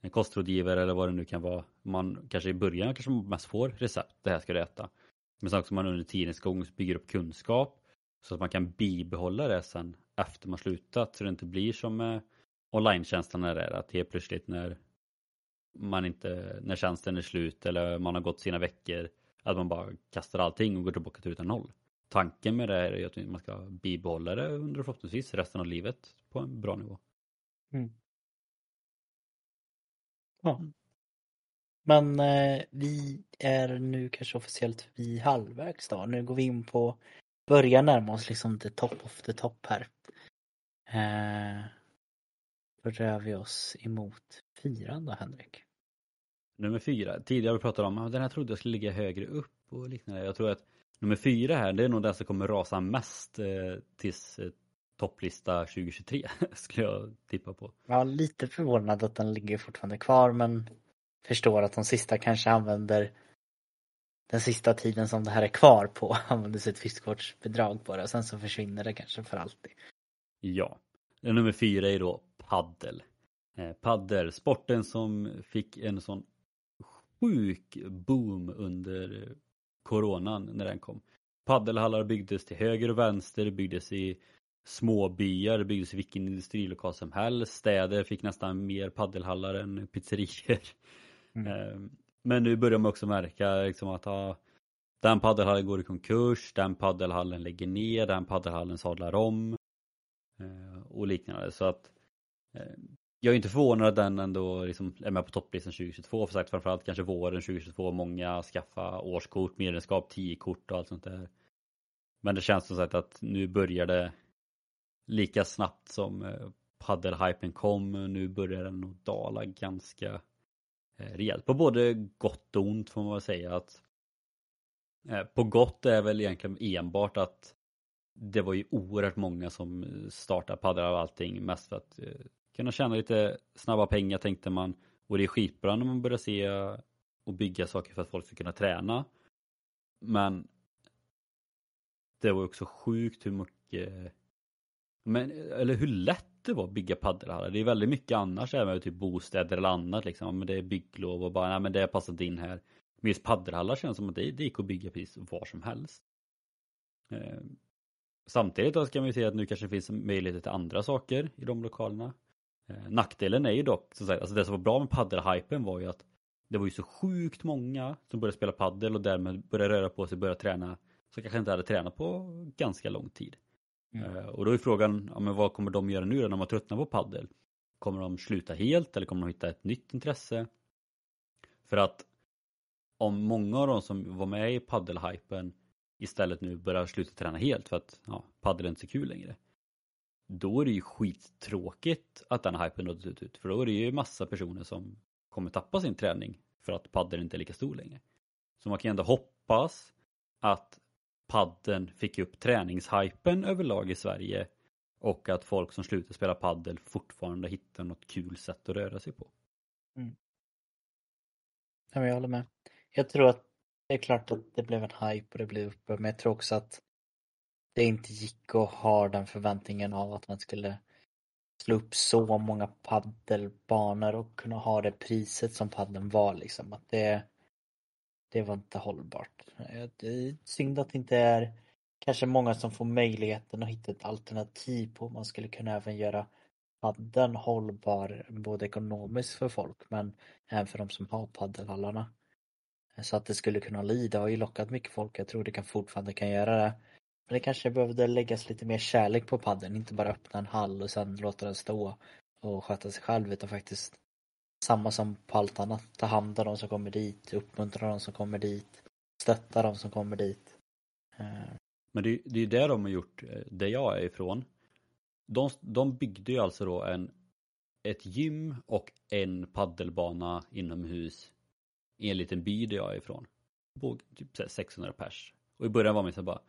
en kostrådgivare eller vad det nu kan vara. Man kanske i början kanske man mest får recept, det här ska du äta. Men sen också man under tidens gång bygger upp kunskap så att man kan bibehålla det sen efter man slutat så det inte blir som med online-tjänsten är det att helt plötsligt när man inte, när tjänsten är slut eller man har gått sina veckor att man bara kastar allting och går tillbaka till ruta noll. Tanken med det här är ju att man ska bibehålla det under förhoppningsvis resten av livet på en bra nivå. Ja. Men eh, vi är nu kanske officiellt vid halvvägs då. Nu går vi in på, börjar närma oss liksom the top of the top här. Eh, då rör vi oss emot fyran då Henrik. Nummer fyra, tidigare pratat om att den här trodde jag skulle ligga högre upp och liknande. Jag tror att nummer fyra här, det är nog den som kommer rasa mest eh, tills eh, topplista 2023 skulle jag tippa på. Är lite förvånad att den ligger fortfarande kvar men förstår att de sista kanske använder den sista tiden som det här är kvar på använder sitt friskvårdsbidrag på det och sen så försvinner det kanske för alltid. Ja. Nummer fyra är då paddel. Eh, paddel, sporten som fick en sån sjuk boom under eh, coronan när den kom. Paddelhallar byggdes till höger och vänster, byggdes i småbyar, det byggdes vilken industrilokal som helst. Städer fick nästan mer paddelhallar än pizzerior. Mm. Eh, Men nu börjar man också märka liksom att ah, den paddelhallen går i konkurs, den paddelhallen lägger ner, den paddelhallen sadlar om eh, och liknande. Så att eh, jag är inte förvånad att den ändå liksom är med på topplistan 2022. För sagt framförallt kanske våren 2022. Många skaffa årskort, medlemskap, 10-kort och allt sånt där. Men det känns som sagt att nu börjar det lika snabbt som eh, paddelhypen kom. Nu börjar den nog dala ganska eh, rejält. På både gott och ont får man väl säga att eh, på gott är väl egentligen enbart att det var ju oerhört många som startade paddlar och allting mest för att kunna tjäna lite snabba pengar tänkte man. Och det är skitbra när man börjar se och bygga saker för att folk ska kunna träna. Men det var också sjukt hur mycket men, eller hur lätt det var att bygga paddelhallar. Det är väldigt mycket annars även med typ bostäder eller annat liksom. Men det är bygglov och bara, nej men det har passat in här. Men just paddelhallar känns som att det, det gick att bygga precis var som helst. Eh, samtidigt då ska man ju se att nu kanske det finns möjligheter till andra saker i de lokalerna. Eh, nackdelen är ju dock, så att säga, alltså det som var bra med paddelhypen var ju att det var ju så sjukt många som började spela paddel och därmed började röra på sig, började träna som kanske inte hade tränat på ganska lång tid. Mm. Och då är frågan, ja, men vad kommer de göra nu när de har tröttnat på paddel? Kommer de sluta helt eller kommer de hitta ett nytt intresse? För att om många av de som var med i paddelhypen istället nu börjar sluta träna helt för att ja, paddel är inte så kul längre. Då är det ju skittråkigt att den hypen har dött ut. För då är det ju massa personer som kommer tappa sin träning för att paddel inte är lika stor längre. Så man kan ju ändå hoppas att padden fick upp träningshypen överlag i Sverige och att folk som slutar spela paddel fortfarande hittar något kul sätt att röra sig på. Mm. jag håller med. Jag tror att det är klart att det blev en hype och det blev uppe men jag tror också att det inte gick att ha den förväntningen av att man skulle slå upp så många paddelbanor och kunna ha det priset som paddeln var liksom. Att det, det var inte hållbart. Eh, det är synd att det inte är kanske många som får möjligheten att hitta ett alternativ på. Man skulle kunna även göra padden hållbar både ekonomiskt för folk men även för de som har paddelhallarna. Eh, så att det skulle kunna bli, det har ju lockat mycket folk, jag tror det kan fortfarande kan göra det. Men det kanske behövde läggas lite mer kärlek på padden, inte bara öppna en hall och sen låta den stå och sköta sig själv utan faktiskt samma som på allt annat, ta hand om de som kommer dit, uppmuntra de som kommer dit, stötta de som kommer dit. Eh. Men det, det är ju det de har gjort, eh, där jag är ifrån. De, de byggde ju alltså då en, ett gym och en paddelbana inomhus i en liten by där jag är ifrån. På typ 600 pers. Och i början var man så bara,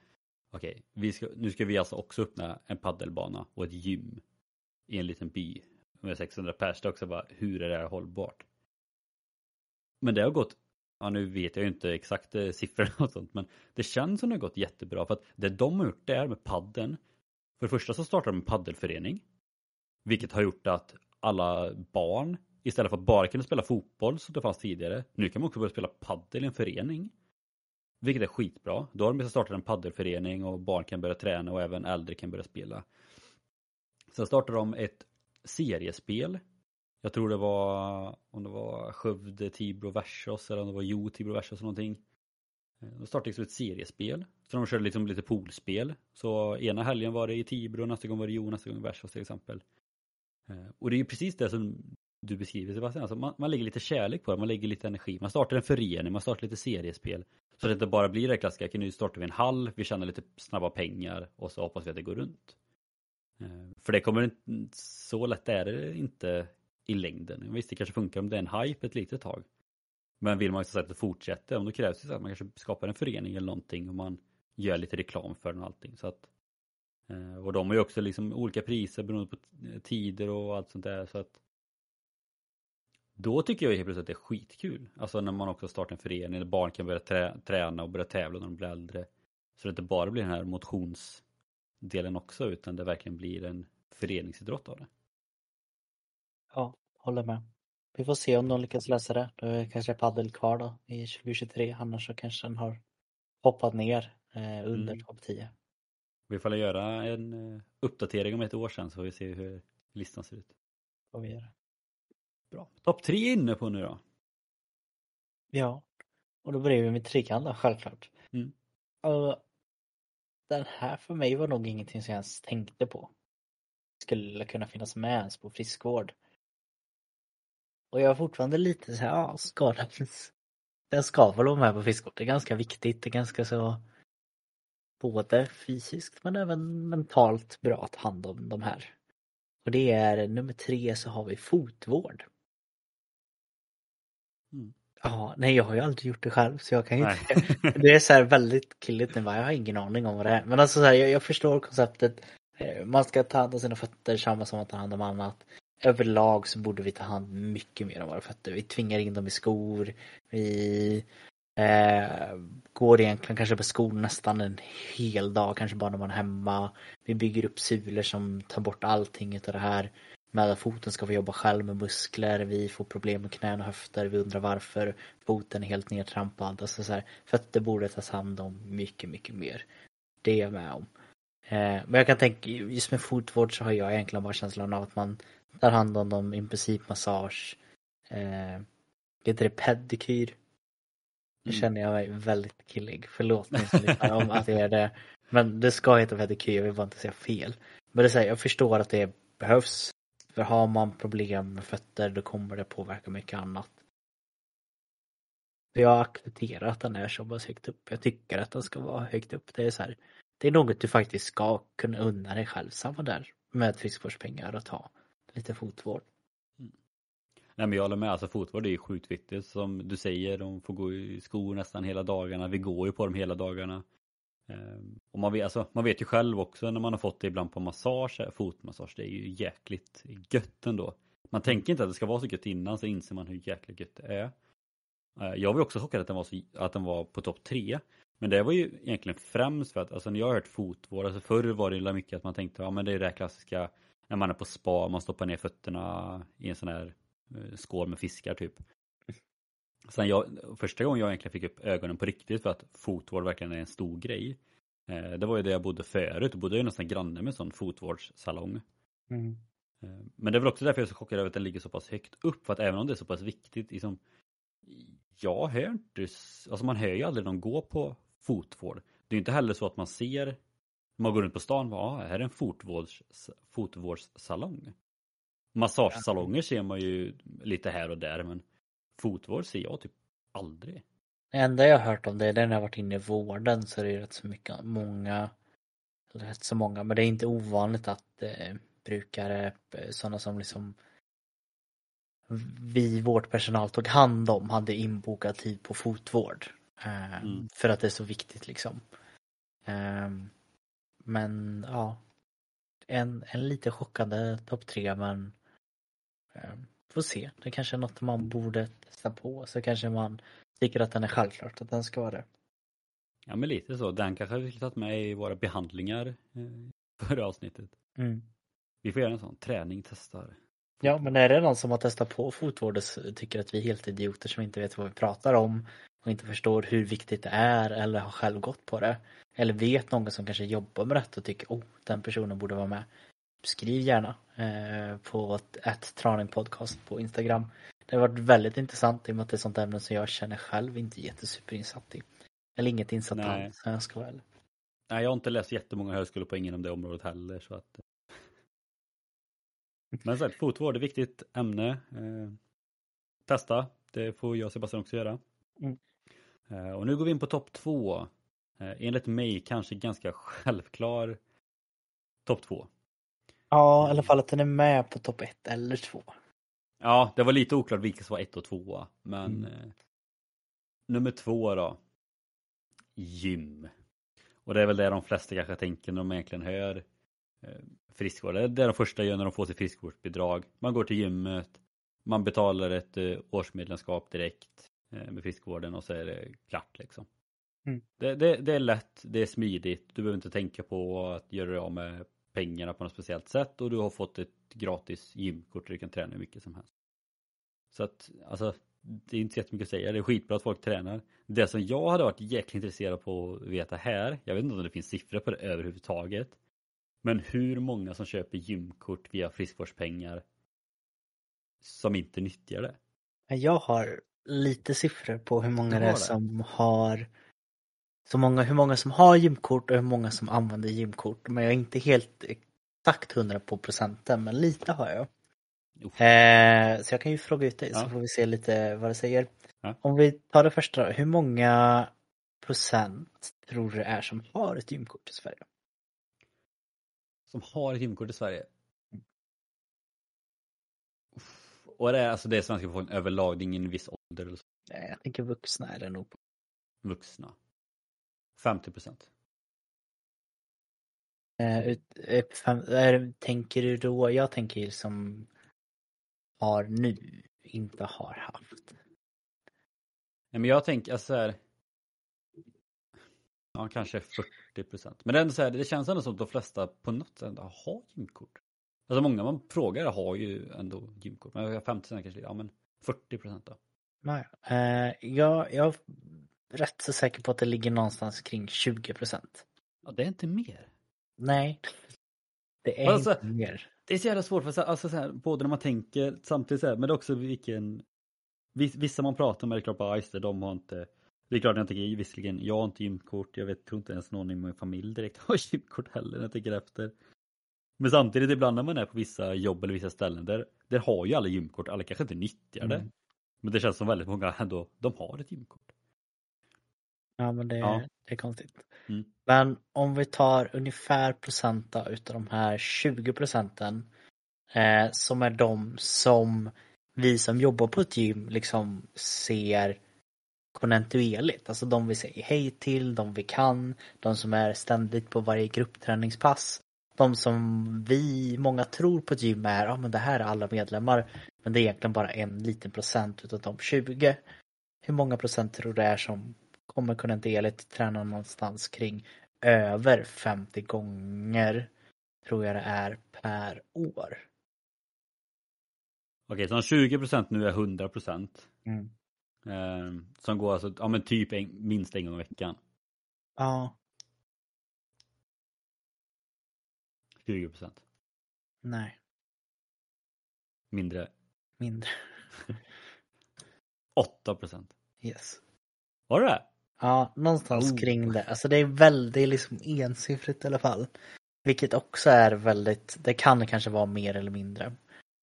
okej, okay, nu ska vi alltså också öppna en paddelbana och ett gym i en liten by med 600 pers. Det också bara, hur är det här hållbart? Men det har gått, ja nu vet jag ju inte exakt eh, siffrorna och sånt, men det känns som det har gått jättebra för att det de har gjort där med padden, för det första så startade de en paddelförening, vilket har gjort att alla barn istället för att bara kunna spela fotboll som det fanns tidigare, nu kan man också börja spela paddel i en förening. Vilket är skitbra. Då har de startat en paddelförening och barn kan börja träna och även äldre kan börja spela. Sen startade de ett seriespel. Jag tror det var om det var Skövde, Tibro, Versos eller om det var Jo, Tibro, Versos någonting. Eh, de startade liksom ett seriespel. Så de körde liksom lite poolspel. Så ena helgen var det i Tibro, nästa gång var det Jo, nästa gång Versos till exempel. Eh, och det är ju precis det som du beskriver Sebastian. Alltså man, man lägger lite kärlek på det, man lägger lite energi. Man startar en förening, man startar lite seriespel. Så det inte bara blir det klassiska, nu startar vi en hall, vi tjänar lite snabba pengar och så hoppas vi att det går runt. Eh, för det kommer inte, så lätt är det inte i längden. Visst, det kanske funkar om det är en hype ett litet tag. Men vill man så att det fortsätter, då krävs det att man kanske skapar en förening eller någonting och man gör lite reklam för den och allting. Så att, eh, och de har ju också liksom olika priser beroende på tider och allt sånt där. Så att då tycker jag helt plötsligt att det är skitkul. Alltså när man också startar en förening, där barn kan börja trä träna och börja tävla när de blir äldre. Så det inte bara blir den här motions motionsdelen också, utan det verkligen blir en föreningsidrott av det. Ja, håller med. Vi får se om de lyckas lösa det. Då är kanske padel kvar då i 2023, annars så kanske den har hoppat ner eh, under mm. topp 10. Vi får göra en eh, uppdatering om ett år sedan så får vi se hur listan ser ut. Får vi göra. Bra. Topp tre inne på nu då? Ja, och då börjar vi med trean då, självklart. Mm. Och den här för mig var nog ingenting som jag ens tänkte på. Skulle kunna finnas med ens på friskvård. Och jag är fortfarande lite så här, ja, ska den, den ska väl vara med på friskvård. Det är ganska viktigt, det är ganska så både fysiskt men även mentalt bra att ta hand om de här. Och det är nummer tre så har vi fotvård. Mm. Ja, nej jag har ju aldrig gjort det själv så jag kan ju inte. Det är så här väldigt killigt nu, jag har ingen aning om vad det är. Men alltså så här, jag, jag, förstår konceptet. Eh, man ska ta hand om sina fötter samma som att ta hand om annat. Överlag så borde vi ta hand mycket mer om våra fötter. Vi tvingar in dem i skor. Vi eh, går egentligen kanske på skor nästan en hel dag, kanske bara när man är hemma. Vi bygger upp sulor som tar bort allting utav det här med att foten ska få jobba själv med muskler, vi får problem med knän och höfter, vi undrar varför foten är helt nedtrampad. Alltså så här, fötter borde tas hand om mycket, mycket mer. Det är jag med om. Eh, men jag kan tänka, just med fotvård så har jag egentligen bara känslan av att man tar hand om dem, i princip massage, eh, heter det pedikyr? Nu mm. känner jag mig väldigt killig, förlåt mig om att jag är det. Men det ska heta pedikyr, jag vill bara inte säga fel. Men det är här, jag förstår att det behövs för har man problem med fötter då kommer det påverka mycket annat. Jag accepterar att den är så pass högt upp. Jag tycker att den ska vara högt upp. Det är så här, det är något du faktiskt ska kunna unna dig själv. Samma där med friskvårdspengar och ta lite fotvård. Mm. Nej men jag håller med, alltså fotvård är ju sjukt viktigt. Som du säger, de får gå i skor nästan hela dagarna. Vi går ju på dem hela dagarna. Ehm, och man vet, alltså, man vet ju själv också när man har fått det ibland på massage, fotmassage, det är ju jäkligt gött ändå. Man tänker inte att det ska vara så gött innan så inser man hur jäkligt gött det är. Ehm, jag var också chockad att den var, så, att den var på topp tre. Men det var ju egentligen främst för att, alltså när jag har hört fotvård, alltså förr var det mycket att man tänkte, ja men det är det klassiska när man är på spa, man stoppar ner fötterna i en sån här eh, skål med fiskar typ. Sen jag, första gången jag egentligen fick upp ögonen på riktigt för att fotvård verkligen är en stor grej. Eh, det var ju där jag bodde förut, jag bodde ju nästan granne med en sån fotvårdssalong. Mm. Eh, men det är väl också därför jag är så chockad över att den ligger så pass högt upp. För att även om det är så pass viktigt, liksom, jag hör inte, alltså man hör ju aldrig någon gå på fotvård. Det är inte heller så att man ser, man går runt på stan, ja, ah, här är en fotvårds, fotvårdssalong. Massagesalonger ser man ju lite här och där, men fotvård ser jag typ aldrig. Det enda jag har hört om det är när jag varit inne i vården så är det rätt så mycket, många, rätt så många, men det är inte ovanligt att eh, brukare, eh, sådana som liksom vi vårdpersonal tog hand om hade inbokad tid på fotvård. Eh, mm. För att det är så viktigt liksom. Eh, men ja, en, en lite chockande topp tre men eh, får se. Det kanske är något man borde testa på så kanske man tycker att den är självklart att den ska vara det. Ja men lite så. Den kanske vi skulle tagit med i våra behandlingar eh, förra avsnittet. Mm. Vi får göra en sån träning, testar. Ja men är det någon som har testat på fotvård och tycker att vi är helt idioter som inte vet vad vi pratar om och inte förstår hur viktigt det är eller har själv gått på det. Eller vet någon som kanske jobbar med det och tycker oh den personen borde vara med. Skriv gärna eh, på ett, ett Traning Podcast på Instagram. Det har varit väldigt intressant i och med att det är sånt ämne som jag känner själv inte jättesuperinsatt i. Eller inget insatt alls, jag ska väl. Nej, jag har inte läst jättemånga högskolepoäng inom det området heller så att Men så fotvård är ett viktigt ämne. Eh, testa, det får jag och Sebastian också göra. Mm. Eh, och nu går vi in på topp två. Eh, enligt mig kanske ganska självklar topp två. Ja, i alla fall att den är med på topp ett eller två. Ja, det var lite oklart vilka som var ett och två. Men mm. eh, nummer två då. Gym. Och det är väl det de flesta kanske tänker när de egentligen hör eh, friskvård. Det är det de första gör när de får sitt friskvårdsbidrag. Man går till gymmet, man betalar ett eh, årsmedlemskap direkt eh, med friskvården och så är det klart liksom. Mm. Det, det, det, är lätt, det är smidigt, du behöver inte tänka på att göra dig av med pengarna på något speciellt sätt och du har fått ett gratis gymkort där du kan träna hur mycket som helst. Så att, alltså, det är inte så jättemycket att säga, det är skitbra att folk tränar. Det som jag hade varit jäkligt intresserad på att veta här, jag vet inte om det finns siffror på det överhuvudtaget, men hur många som köper gymkort via friskvårdspengar som inte nyttjar det? Jag har lite siffror på hur många det är som har så många, hur många som har gymkort och hur många som använder gymkort. Men jag är inte helt exakt hundra på procenten, men lite har jag. Eh, så jag kan ju fråga ut dig ja. så får vi se lite vad det säger. Ja. Om vi tar det första då. Hur många procent tror du det är som har ett gymkort i Sverige? Som har ett gymkort i Sverige? Och det är alltså det är svenska befolkningen överlag, det är ingen viss ålder eller så? Nej, jag tänker vuxna är det nog. Vuxna. 50 procent. Eh, tänker du då, jag tänker som har nu, inte har haft. Nej men jag tänker alltså här, Ja kanske 40 procent. Men det, ändå så här, det känns ändå som att de flesta på något sätt har gymkort. Alltså många man frågar har ju ändå gymkort. Men 50 procent kanske, ja men 40 procent då. Nej, eh, jag, jag rätt så säker på att det ligger någonstans kring 20 procent. Ja, det är inte mer. Nej, det är alltså, inte mer. Det är så jävla svårt, för alltså, så här, både när man tänker samtidigt så här, men det är också vilken... Vissa man pratar med, det är klart bara, just de har inte... Det är klart jag tänker visserligen, jag har inte gymkort, jag vet, tror inte ens någon i min familj direkt har gymkort heller när jag tänker efter. Men samtidigt ibland när man är på vissa jobb eller vissa ställen där, där har ju alla gymkort, alla kanske inte nyttjar det. Mm. Men det känns som väldigt många ändå, de har ett gymkort. Ja men det, ja. det är konstigt. Mm. Men om vi tar ungefär procenta utav de här 20 procenten eh, som är de som vi som jobbar på ett gym liksom ser kontinuerligt. Alltså de vi säger hej till, de vi kan, de som är ständigt på varje gruppträningspass. De som vi, många tror på ett gym är, ja men det här är alla medlemmar. Men det är egentligen bara en liten procent utav de 20. Hur många procent tror du det är som kommer kontinuerligt träna någonstans kring över 50 gånger tror jag det är per år. Okej, så 20 procent nu är 100 procent. Mm. Eh, som går alltså, ja men typ en, minst en gång i veckan. Ja. 20 procent. Nej. Mindre. Mindre. 8 procent. Yes. Var det det? Ja, någonstans Oh. kring det. Alltså det är väldigt liksom ensiffrigt i alla fall. Vilket också är väldigt, det kan kanske vara mer eller mindre.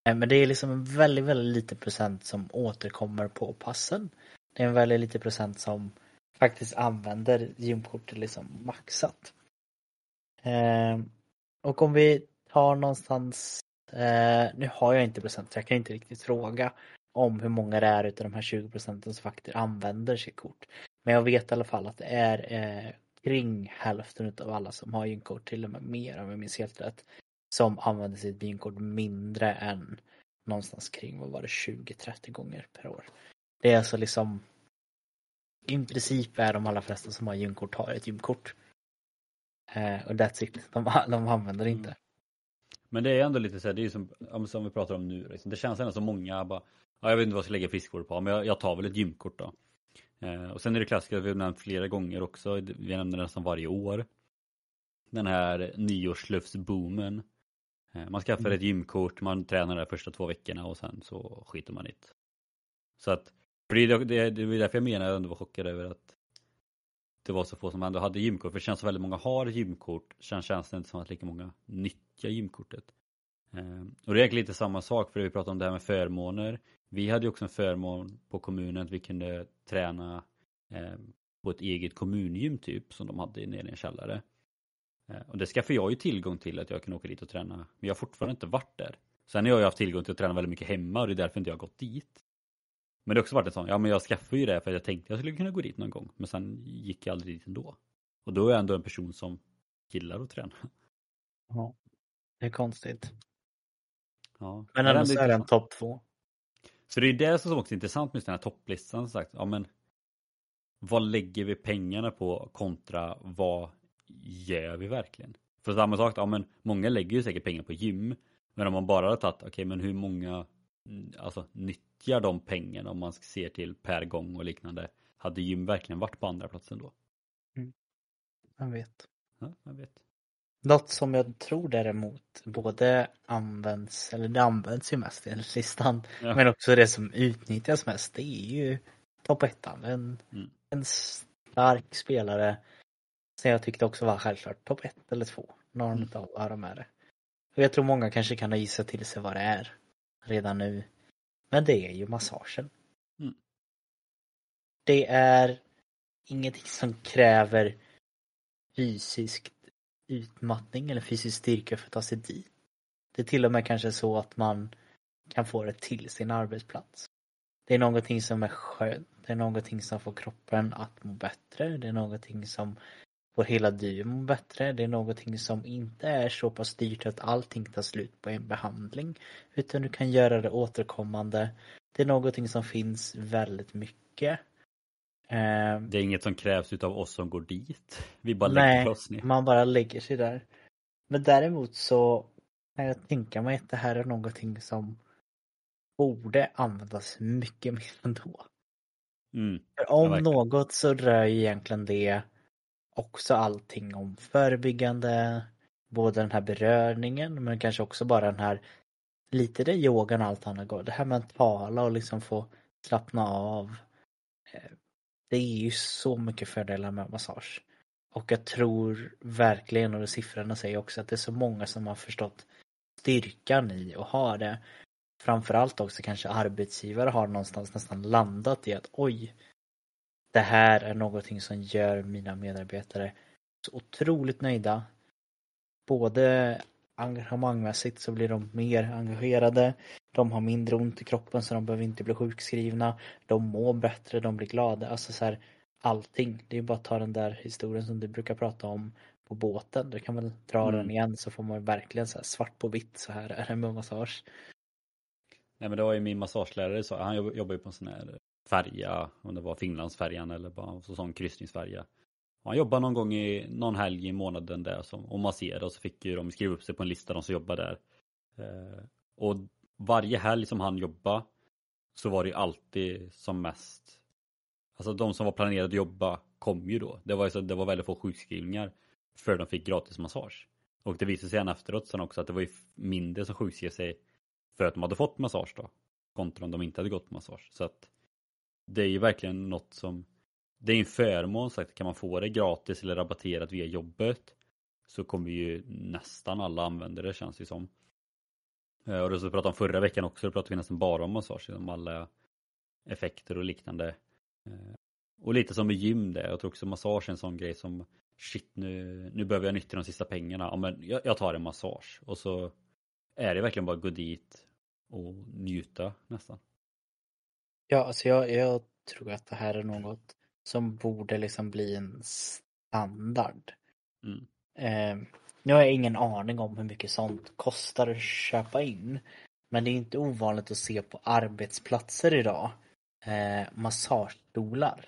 Eh, Men det är liksom en väldigt, väldigt liten procent som återkommer på passen. Det är en väldigt liten procent som faktiskt använder gymkortet liksom maxat. Eh, och om vi tar någonstans, eh, nu har jag inte procent så jag kan inte riktigt fråga om hur många det är utav de här 20 procenten som faktiskt använder sitt kort. Men jag vet i alla fall att det är eh, kring hälften utav alla som har gynkort, till och med mer om jag minns helt rätt, som använder sitt gynkort mindre än någonstans kring, vad var det, 20-30 gånger per år. Det är alltså liksom i princip är de allra flesta som har gynkort har ett gymkort. Eh, och that's it, de, de använder inte. Mm. Men det är ändå lite så här, det är ju som, som vi pratar om nu. Liksom. Det känns ändå som många bara, ja, jag vet inte vad jag ska lägga friskvård på, men jag, jag tar väl ett gymkort då. Eh, och sen är det klassiska, vi har nämnt flera gånger också, vi nämner nästan varje år. Den här nyårslufsboomen. Eh, man skaffar Mm. ett gymkort, man tränar de första två veckorna och sen så skiter man i det. Så att, för det, är det, det var därför jag menar jag ändå var chockad över att det var så få som ändå hade gymkort. För det känns som väldigt många har gymkort. Sen känns det inte som att lika många nyttjar gymkortet. Ehm, och det är egentligen lite samma sak för vi pratade om det här med förmåner. Vi hade ju också en förmån på kommunen att vi kunde träna ehm, på ett eget kommungym typ som de hade nere i en källare. Ehm, och det skaffade jag ju tillgång till att jag kunde åka dit och träna. Men jag har fortfarande inte varit där. Sen har jag ju haft tillgång till att träna väldigt mycket hemma och det är därför inte jag har gått dit. Men det har också varit en sån, ja men jag skaffade ju det för att jag tänkte jag skulle kunna gå dit någon gång. Men sen gick jag aldrig dit ändå. Och då är jag ändå en person som gillar att träna. Ja. Det är konstigt. Ja. Men det är ändå så är det en intressant. topp två. Så det är det som också är intressant med den här topplistan sagt. Ja men vad lägger vi pengarna på kontra vad gör vi verkligen? För samma sak, ja men många lägger ju säkert pengar på gym. Men om man bara har tagit, okej men hur många mm, alltså nyttjar de pengarna om man ser till per gång och liknande. Hade gym verkligen varit på andra platsen då? Man vet. Ja, jag vet. Något som jag tror däremot både används, eller det används ju mest i listan, Ja. men också det som utnyttjas mest, det är ju topp ettan. En, Mm. en stark spelare som jag tyckte också var självklart topp ett eller två. Någon Mm. av dem är det. Och jag tror många kanske kan ha gissat till sig vad det är redan nu. Men det är ju massagen. Mm. Det är ingenting som kräver fysisk utmattning eller fysisk styrka för att ta sig dit. Det är till och med kanske så att man kan få det till sin arbetsplats. Det är någonting som är skönt, det är någonting som får kroppen att må bättre, det är någonting som får hela du att må bättre, det är någonting som inte är så pass dyrt att allting tar slut på en behandling utan du kan göra det återkommande. Det är någonting som finns väldigt mycket. Eh, Det är inget som krävs utav oss som går dit. Vi bara Nej, lägger oss ner. man bara lägger sig där. Men däremot så kan jag tänka mig att det här är någonting som borde användas mycket mer ändå. Mm. För om något så rör ju egentligen det också allting om förebyggande, både den här beröringen men kanske också bara den här lite det yogan och allt annat går. Det här mentala och liksom få slappna av. Det är ju så mycket fördelar med massage. Och jag tror verkligen, och siffrorna säger också att det är så många som har förstått styrkan i att ha det. Framförallt också kanske arbetsgivare har någonstans nästan landat i att oj, det här är någonting som gör mina medarbetare så otroligt nöjda. Både engagemangmässigt så blir de mer engagerade. De har mindre ont i kroppen så de behöver inte bli sjukskrivna. De mår bättre, de blir glada. Alltså så här, allting. Det är bara att ta den där historien som du brukar prata om på båten. Du kan väl dra Mm. den igen så får man verkligen så svart på vitt så här är det med massage. Nej men det var ju min massagelärare, så han jobb- jobbar ju på en sån här färja, om det var Finlandsfärjan eller bara en sån kryssningsfärja. Han jobbade någon gång i någon helg i månaden där som, och masserade och så fick ju de skriva upp sig på en lista de som jobbar där. Eh, och varje helg som han jobbade så var det ju alltid som mest Alltså de som var planerade att jobba kom ju då. Det var, ju så, det var väldigt få sjukskrivningar för de fick gratis massage. Och det visade sig sen efteråt sen också att det var ju mindre som sjukskrev sig för att de hade fått massage då. Kontra om de inte hade gått på massage. Så att det är ju verkligen något som det är en förmån så att kan man få det gratis eller rabatterat via jobbet så kommer ju nästan alla använda det känns det som. Eh, och det som vi pratade om förra veckan också, då pratade vi nästan bara om massage, om alla effekter och liknande. Eh, och lite som med gym det, jag tror också massage är en sån grej som shit nu, nu behöver jag nyttja de sista pengarna, ja men jag, jag tar en massage och så är det verkligen bara att gå dit och njuta nästan. Ja, alltså jag, jag tror att det här är något som borde liksom bli en standard. Mm. Eh, nu har jag ingen aning om hur mycket sånt kostar att köpa in. Men det är inte ovanligt att se på arbetsplatser idag eh, massagestolar.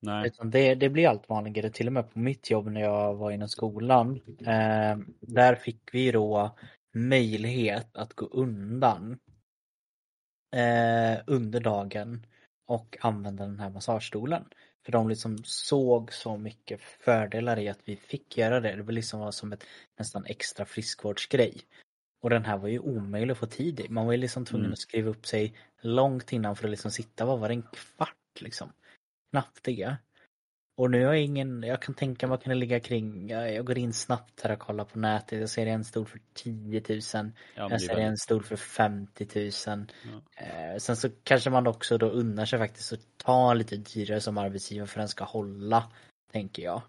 Nej. Utan det, det blir allt vanligare, till och med på mitt jobb när jag var inom skolan. Eh, där fick vi då möjlighet att gå undan eh, under dagen och använda den här massagestolen. För de liksom såg så mycket fördelar i att vi fick göra det. Det var liksom som ett nästan extra friskvårdsgrej. Och den här var ju omöjlig att få tid i. Man var ju liksom tvungen Mm. att skriva upp sig långt innan för att liksom sitta, vad var det, en kvart liksom? Knappt det. Och nu har jag ingen, jag kan tänka mig kan det ligga kring, jag, jag går in snabbt här och kollar på nätet, jag ser en stol för 10 000, Ja, jag ser en stol för 50 000. Ja. Eh, sen så kanske man också då unnar sig faktiskt att ta lite dyrare som arbetsgivare för att den ska hålla, tänker jag.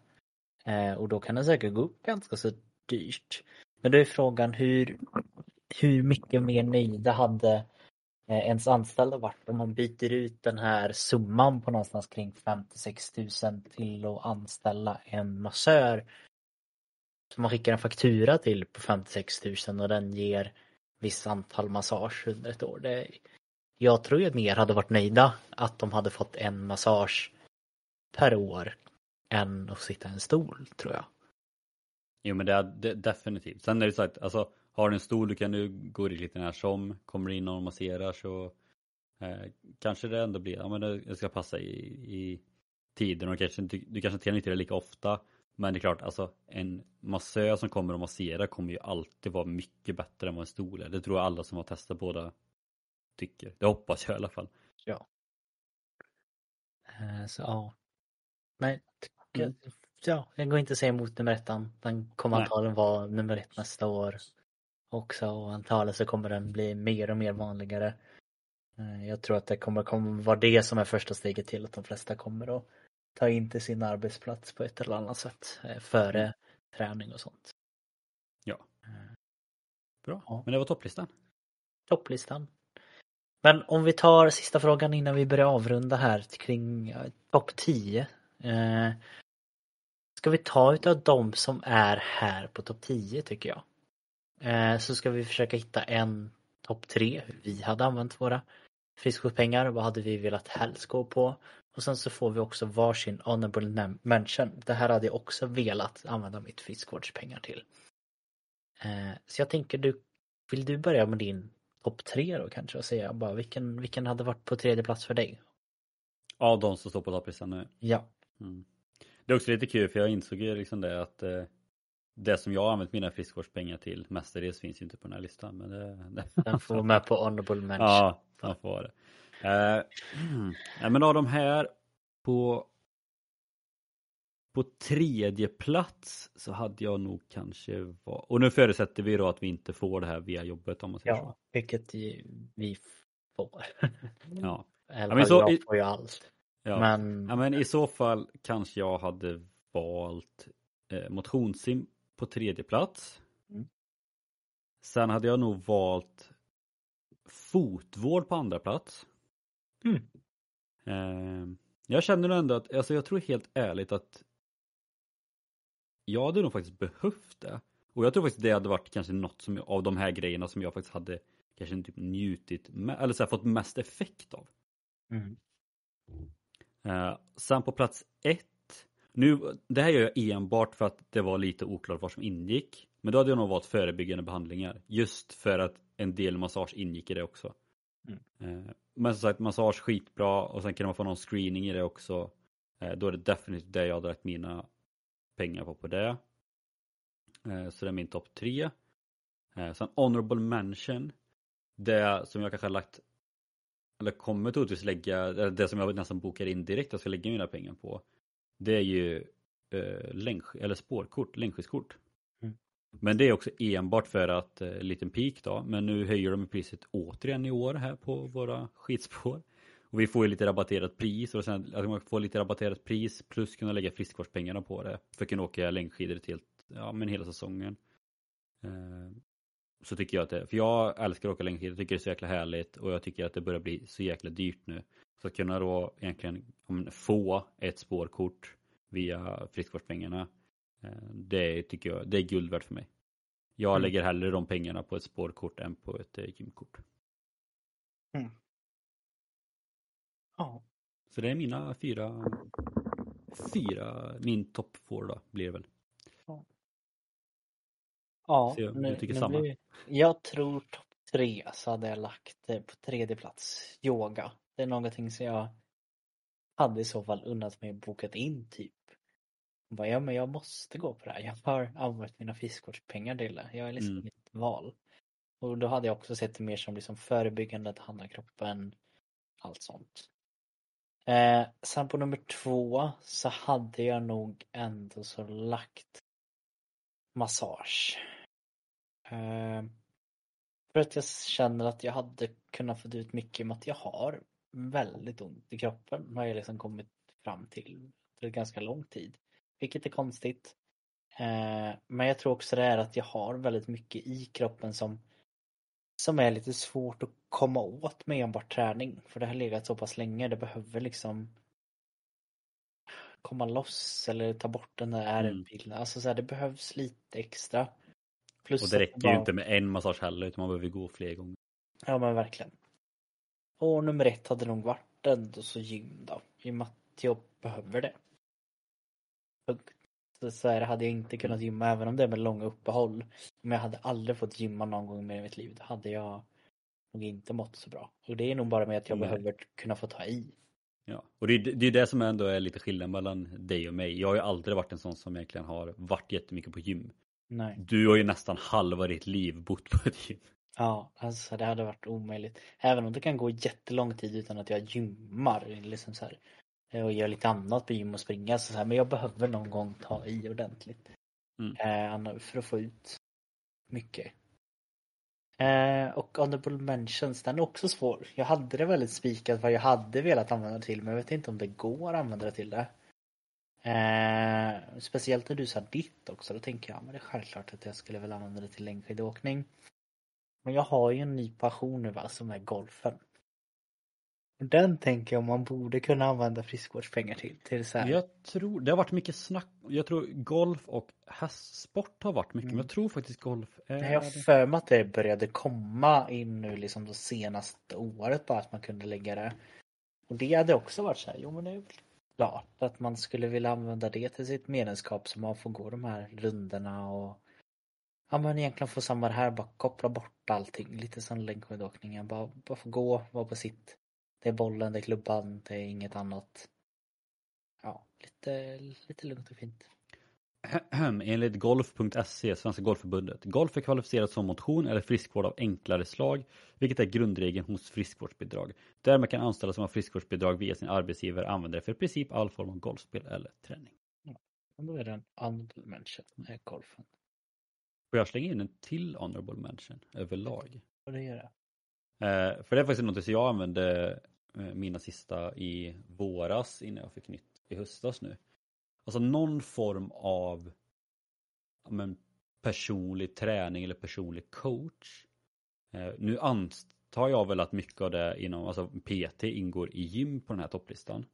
Eh, och då kan den säkert gå upp ganska så dyrt. Men då är frågan hur, hur mycket mer nöjda hade Eh, ens anställda varit om man byter ut den här summan på någonstans kring 56 000 till att anställa en massör som man skickar en faktura till på 56 000 och den ger viss antal massage under ett år. Det, jag tror ju att mer hade varit nöjda att de hade fått en massage per år än att sitta i en stol, tror jag. Jo men det är det, definitivt. Sen är det så att alltså, har du en stol du kan du gå dit lite när som, kommer in och masserar så eh, kanske det ändå blir, ja men det, det ska passa i, i tiden och kanske inte, du kanske inte kan nyttja det lika ofta. Men det är klart, alltså en massör som kommer och masserar kommer ju alltid vara mycket bättre än vad en stol är. Det tror jag alla som har testat båda tycker. Det hoppas jag i alla fall. Eh, Så ja. Tycker- Mm. ja, jag går inte att säga emot nummer ettan. Den kommer antagligen vara nummer ett nästa år också och antagligen så kommer den bli mer och mer vanligare. Eh, Jag tror att det kommer, kommer vara det som är första steget till att de flesta kommer att ta in till sin arbetsplats på ett eller annat sätt eh, före Mm. träning och sånt. Ja. Eh, Bra, Ja. men det var topplistan. Topplistan. Men om vi tar sista frågan innan vi börjar avrunda här kring topp 10. Eh, ska vi ta utav de som är här på topp 10 tycker jag. Eh, så ska vi försöka hitta en topp 3 hur vi hade använt våra friskvårdspengar. Vad hade vi velat helst gå på? Och sen så får vi också varsin honorable mention. Det här hade jag också velat använda mitt friskvårdspengar till. Eh, så jag tänker du, vill du börja med din topp tre då kanske och säga bara vilken, vilken hade varit på tredje plats för dig? Av de som står på topplistan nu. Ja. Mm. Det är också lite kul för jag insåg ju liksom det att eh, det som jag har använt mina friskvårdspengar till mestadels finns ju inte på den här listan. Men det, det... Den får vara med på honorable mention. Ja, man får det. Eh, men av de här på på tredje plats så hade jag nog kanske var... Och nu förutsätter vi då att vi inte får det här via jobbet om man säger Ja, vilket ju vi får. så. Ja. Eller Ja, men så jag får ju allt. Ja. Men, ja, men i så fall kanske jag hade valt eh, motionssim på tredje plats. Mm. Sen hade jag nog valt fotvård på andra plats. Mm. Eh, jag känner ändå att, alltså jag tror helt ärligt att jag hade nog faktiskt behövt det. Och jag tror faktiskt det hade varit kanske något som, av de här grejerna som jag faktiskt hade kanske typ njutit, me- eller så här, fått mest effekt av. mm, Eh, sen på plats ett. Nu, det här gör jag enbart för att det var lite oklart vad som ingick. Men då hade jag nog valt förebyggande behandlingar. Just för att en del massage ingick i det också. Mm. Eh, men som sagt, massage skitbra och sen kan man få någon screening i det också. Eh, då är det definitivt det jag hade lagt mina pengar på på det. Eh, så det är min topp tre. Sen honorable mention. det som jag kanske har lagt eller kommer troligtvis lägga, det som jag nästan bokar in direkt jag ska lägga mina pengar på. Det är ju eh, länk, eller spårkort, längdskidskort. Mm. Men det är också enbart för att, eh, liten peak då, men nu höjer de priset återigen i år här på våra skidspår. Och vi får ju lite rabatterat pris och sen att man får lite rabatterat pris plus kunna lägga friskvårdspengarna på det. För att kunna åka längdskidor till ja, men hela säsongen. Eh, så tycker jag att det, för jag älskar att åka längdskidor, tycker det är så jäkla härligt och jag tycker att det börjar bli så jäkla dyrt nu. Så att kunna då egentligen få ett spårkort via friskvårdspengarna, eh, det tycker jag, det är guld värt för mig. Jag mm. lägger hellre de pengarna på ett spårkort än på ett eh, gymkort. Mm. Ja. Så det är mina fyra, fyra, min topp four då blir det väl. Ja. Ja, jag, nu, tycker nu samma. Blir, jag tror topp tre så hade jag lagt det på tredje plats. Yoga. Det är någonting som jag hade i så fall unnat mig bokat in typ. Bara, ja men jag måste gå på det här. Jag har använt mina fiskkortspengar till det. Jag är liksom mm. mitt val. Och då hade jag också sett det mer som liksom förebyggande, att handla kroppen, allt sånt. Eh, sen på nummer två så hade jag nog ändå så lagt massage. Eh, för att jag känner att jag hade kunnat få ut mycket med att jag har väldigt ont i kroppen har jag liksom kommit fram till för ganska lång tid. Vilket är konstigt. Eh, men jag tror också det är att jag har väldigt mycket i kroppen som som är lite svårt att komma åt med enbart träning. För det har legat så pass länge. Det behöver liksom komma loss eller ta bort den där ärendbilden. Mm. Alltså så här, det behövs lite extra. Plus och det räcker bara... ju inte med en massage heller utan man behöver gå fler gånger. Ja men verkligen. Och nummer ett hade nog varit ändå så gym då. I och med att jag behöver det. Så, så här, hade jag inte kunnat gymma även om det är med långa uppehåll. Om jag hade aldrig fått gymma någon gång mer i mitt liv. Då hade jag nog inte mått så bra. Och det är nog bara med att jag Nej. behöver kunna få ta i. Ja, och det är, det är det som ändå är lite skillnad mellan dig och mig. Jag har ju aldrig varit en sån som egentligen har varit jättemycket på gym. Nej. Du har ju nästan halva ditt liv bott på ett gym. Ja, alltså det hade varit omöjligt. Även om det kan gå jättelång tid utan att jag gymmar. Liksom så här, och gör lite annat på gym och springa. Så här, men jag behöver någon gång ta i ordentligt. Mm. Eh, för att få ut mycket. Eh, och Honorable Mentions, den är också svår. Jag hade det väldigt spikat vad jag hade velat använda det till men jag vet inte om det går att använda det till det. Eh, speciellt när du sa ditt också, då tänker jag men det är självklart att jag skulle väl använda det till längdskidåkning. Men jag har ju en ny passion nu va, som är golfen. Den tänker jag man borde kunna använda friskvårdspengar till. till så här. Jag tror, det har varit mycket snack, jag tror golf och hästsport har varit mycket, mm. men jag tror faktiskt golf är... Jag har för mig att det började komma in nu liksom det senaste året bara att man kunde lägga det. Och det hade också varit så här, jo men det är klart att man skulle vilja använda det till sitt medlemskap så man får gå de här rundorna och Ja men egentligen få samma det här, bara koppla bort allting. Lite som längdskidåkningen. Bara, bara få gå, vara på sitt det är bollen, det är klubban, det är inget annat. Ja, lite, lite lugnt och fint. Enligt golf.se, Svenska Golfförbundet. Golf är kvalificerat som motion eller friskvård av enklare slag, vilket är grundregeln hos friskvårdsbidrag. Därmed kan anställda som har friskvårdsbidrag via sin arbetsgivare använda det för i princip all form av golfspel eller träning. Ja, då är det en honorable mention med golfen. Får jag slänga in en till honorable mention överlag? Och det gör det. Eh, för det är faktiskt något som jag använde Eh, mina sista i våras innan jag fick nytt i höstas nu. Alltså någon form av men, personlig träning eller personlig coach. Eh, nu antar jag väl att mycket av det inom, alltså PT ingår i gym på den här topplistan.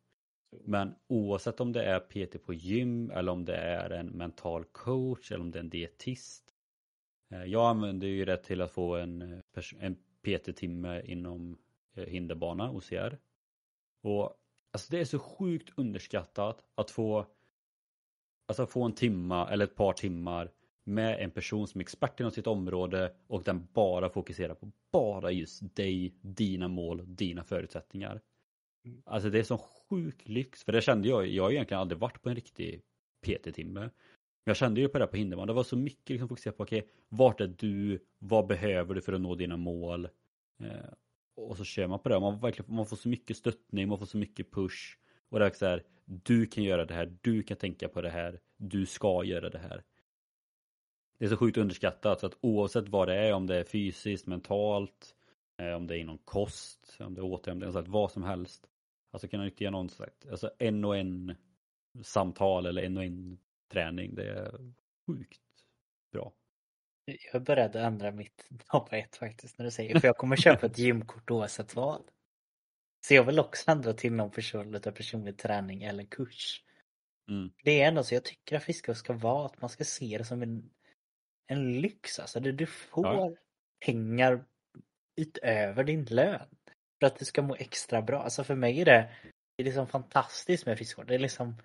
Men oavsett om det är PT på gym eller om det är en mental coach eller om det är en dietist. Eh, jag använder ju det till att få en, en PT-timme inom Eh, hinderbana, OCR. Och alltså det är så sjukt underskattat att få Alltså få en timma eller ett par timmar med en person som är expert inom sitt område och den bara fokuserar på bara just dig, dina mål dina förutsättningar. Mm. Alltså det är sån sjuk lyx, för det kände jag, jag har egentligen aldrig varit på en riktig PT-timme. Men jag kände ju på det på hinderbanan, det var så mycket liksom fokuserat på, okej, okay, vart är du, vad behöver du för att nå dina mål? Eh, och så kör man på det. Man, verkligen, man får så mycket stöttning, man får så mycket push. Och det är så här, du kan göra det här, du kan tänka på det här, du ska göra det här. Det är så sjukt underskattat så att oavsett vad det är, om det är fysiskt, mentalt, eh, om det är inom kost, om det är återhämtning, alltså vad som helst. Alltså kunna nyttja någon sagt, alltså en och en samtal eller en och en träning, det är sjukt bra. Jag är beredd att ändra mitt topp ett faktiskt när du säger för jag kommer köpa ett gymkort oavsett vad. Så jag vill också ändra till någon person av personlig träning eller kurs. Mm. Det är ändå så jag tycker att Friskis ska vara att man ska se det som en, en lyx. Alltså du, du får Ja. pengar utöver din lön. För att du ska må extra bra. Alltså för mig är det, det är liksom fantastiskt med friskvård. Det är liksom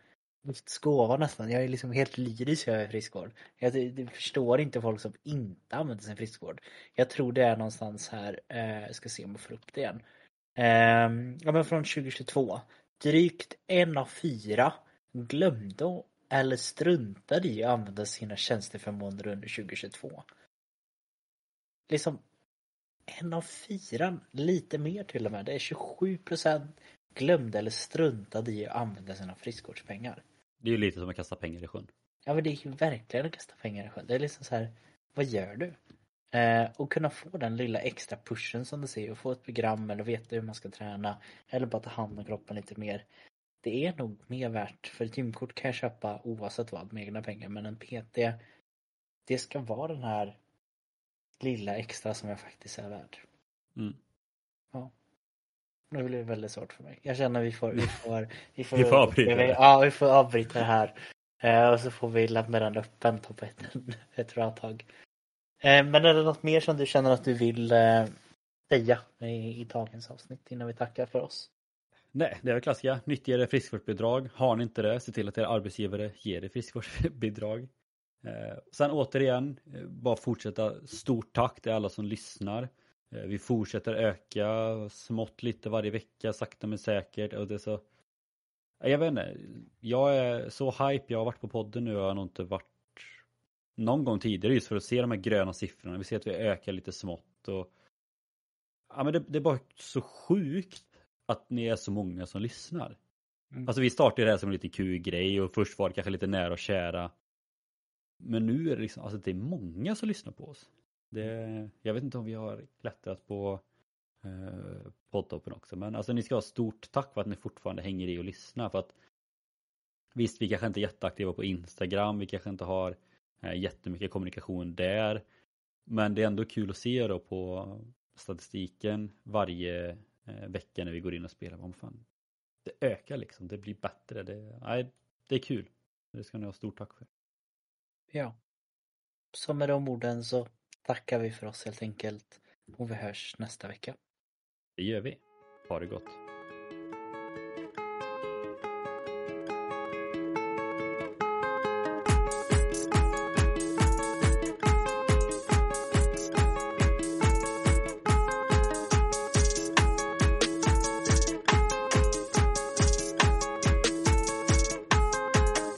Guds gåva nästan. Jag är liksom helt lyrisk över friskvård. Jag, jag förstår inte folk som inte använder sin friskvård. Jag tror det är någonstans här, eh, jag ska se om jag får upp det igen. Eh, ja men från 2022. Drygt en av fyra glömde eller struntade i att använda sina tjänsteförmåner under 2022. Liksom en av fyra, lite mer till och med. Det är 27 procent glömde eller struntade i att använda sina friskvårdspengar. Det är ju lite som att kasta pengar i sjön. Ja men det är ju verkligen att kasta pengar i sjön. Det är liksom så här, vad gör du? Eh, och kunna få den lilla extra pushen som du säger och få ett program eller veta hur man ska träna eller bara ta hand om kroppen lite mer. Det är nog mer värt, för ett gymkort kan jag köpa oavsett vad med egna pengar men en PT det ska vara den här lilla extra som jag faktiskt är värd. Mm. Ja. Nu blir det väldigt svårt för mig. Jag känner vi får, vi får, vi får, Vi får avbryta det. Ja, vi får avbryta det här. Eh, och så får vi lämna den öppen på ett, ett bra tag. Eh, men är det något mer som du känner att du vill eh, säga i, i dagens avsnitt innan vi tackar för oss? Nej, det är väl klassiska. Nyttja er friskvårdsbidrag. Har ni inte det, se till att er arbetsgivare ger er friskvårdsbidrag. Eh, sen återigen, eh, bara fortsätta. Stort tack till alla som lyssnar. Eh, vi fortsätter öka smått lite varje vecka, sakta men säkert. Och det är så... Eh, Jag vet inte, jag är så hype, jag har varit på podden nu och jag har nog inte varit någon gång tidigare just för att se de här gröna siffrorna. Vi ser att vi ökar lite smått och ja men det, det är bara så sjukt att ni är så många som lyssnar. Mm. Alltså vi startade det här som en lite kul grej och först var det kanske lite nära och kära. Men nu är det liksom, alltså det är många som lyssnar på oss. Det, jag vet inte om vi har klättrat på eh, poddtoppen också men alltså ni ska ha stort tack för att ni fortfarande hänger i och lyssnar för att Visst, vi kanske inte är jätteaktiva på Instagram, vi kanske inte har eh, jättemycket kommunikation där. Men det är ändå kul att se då på statistiken varje eh, vecka när vi går in och spelar. Vad fan, det ökar liksom, det blir bättre. Det, nej, det är kul. Det ska ni ha stort tack för. Ja. Så med de orden så tackar vi för oss helt enkelt och vi hörs nästa vecka. Det gör vi. Ha det gott.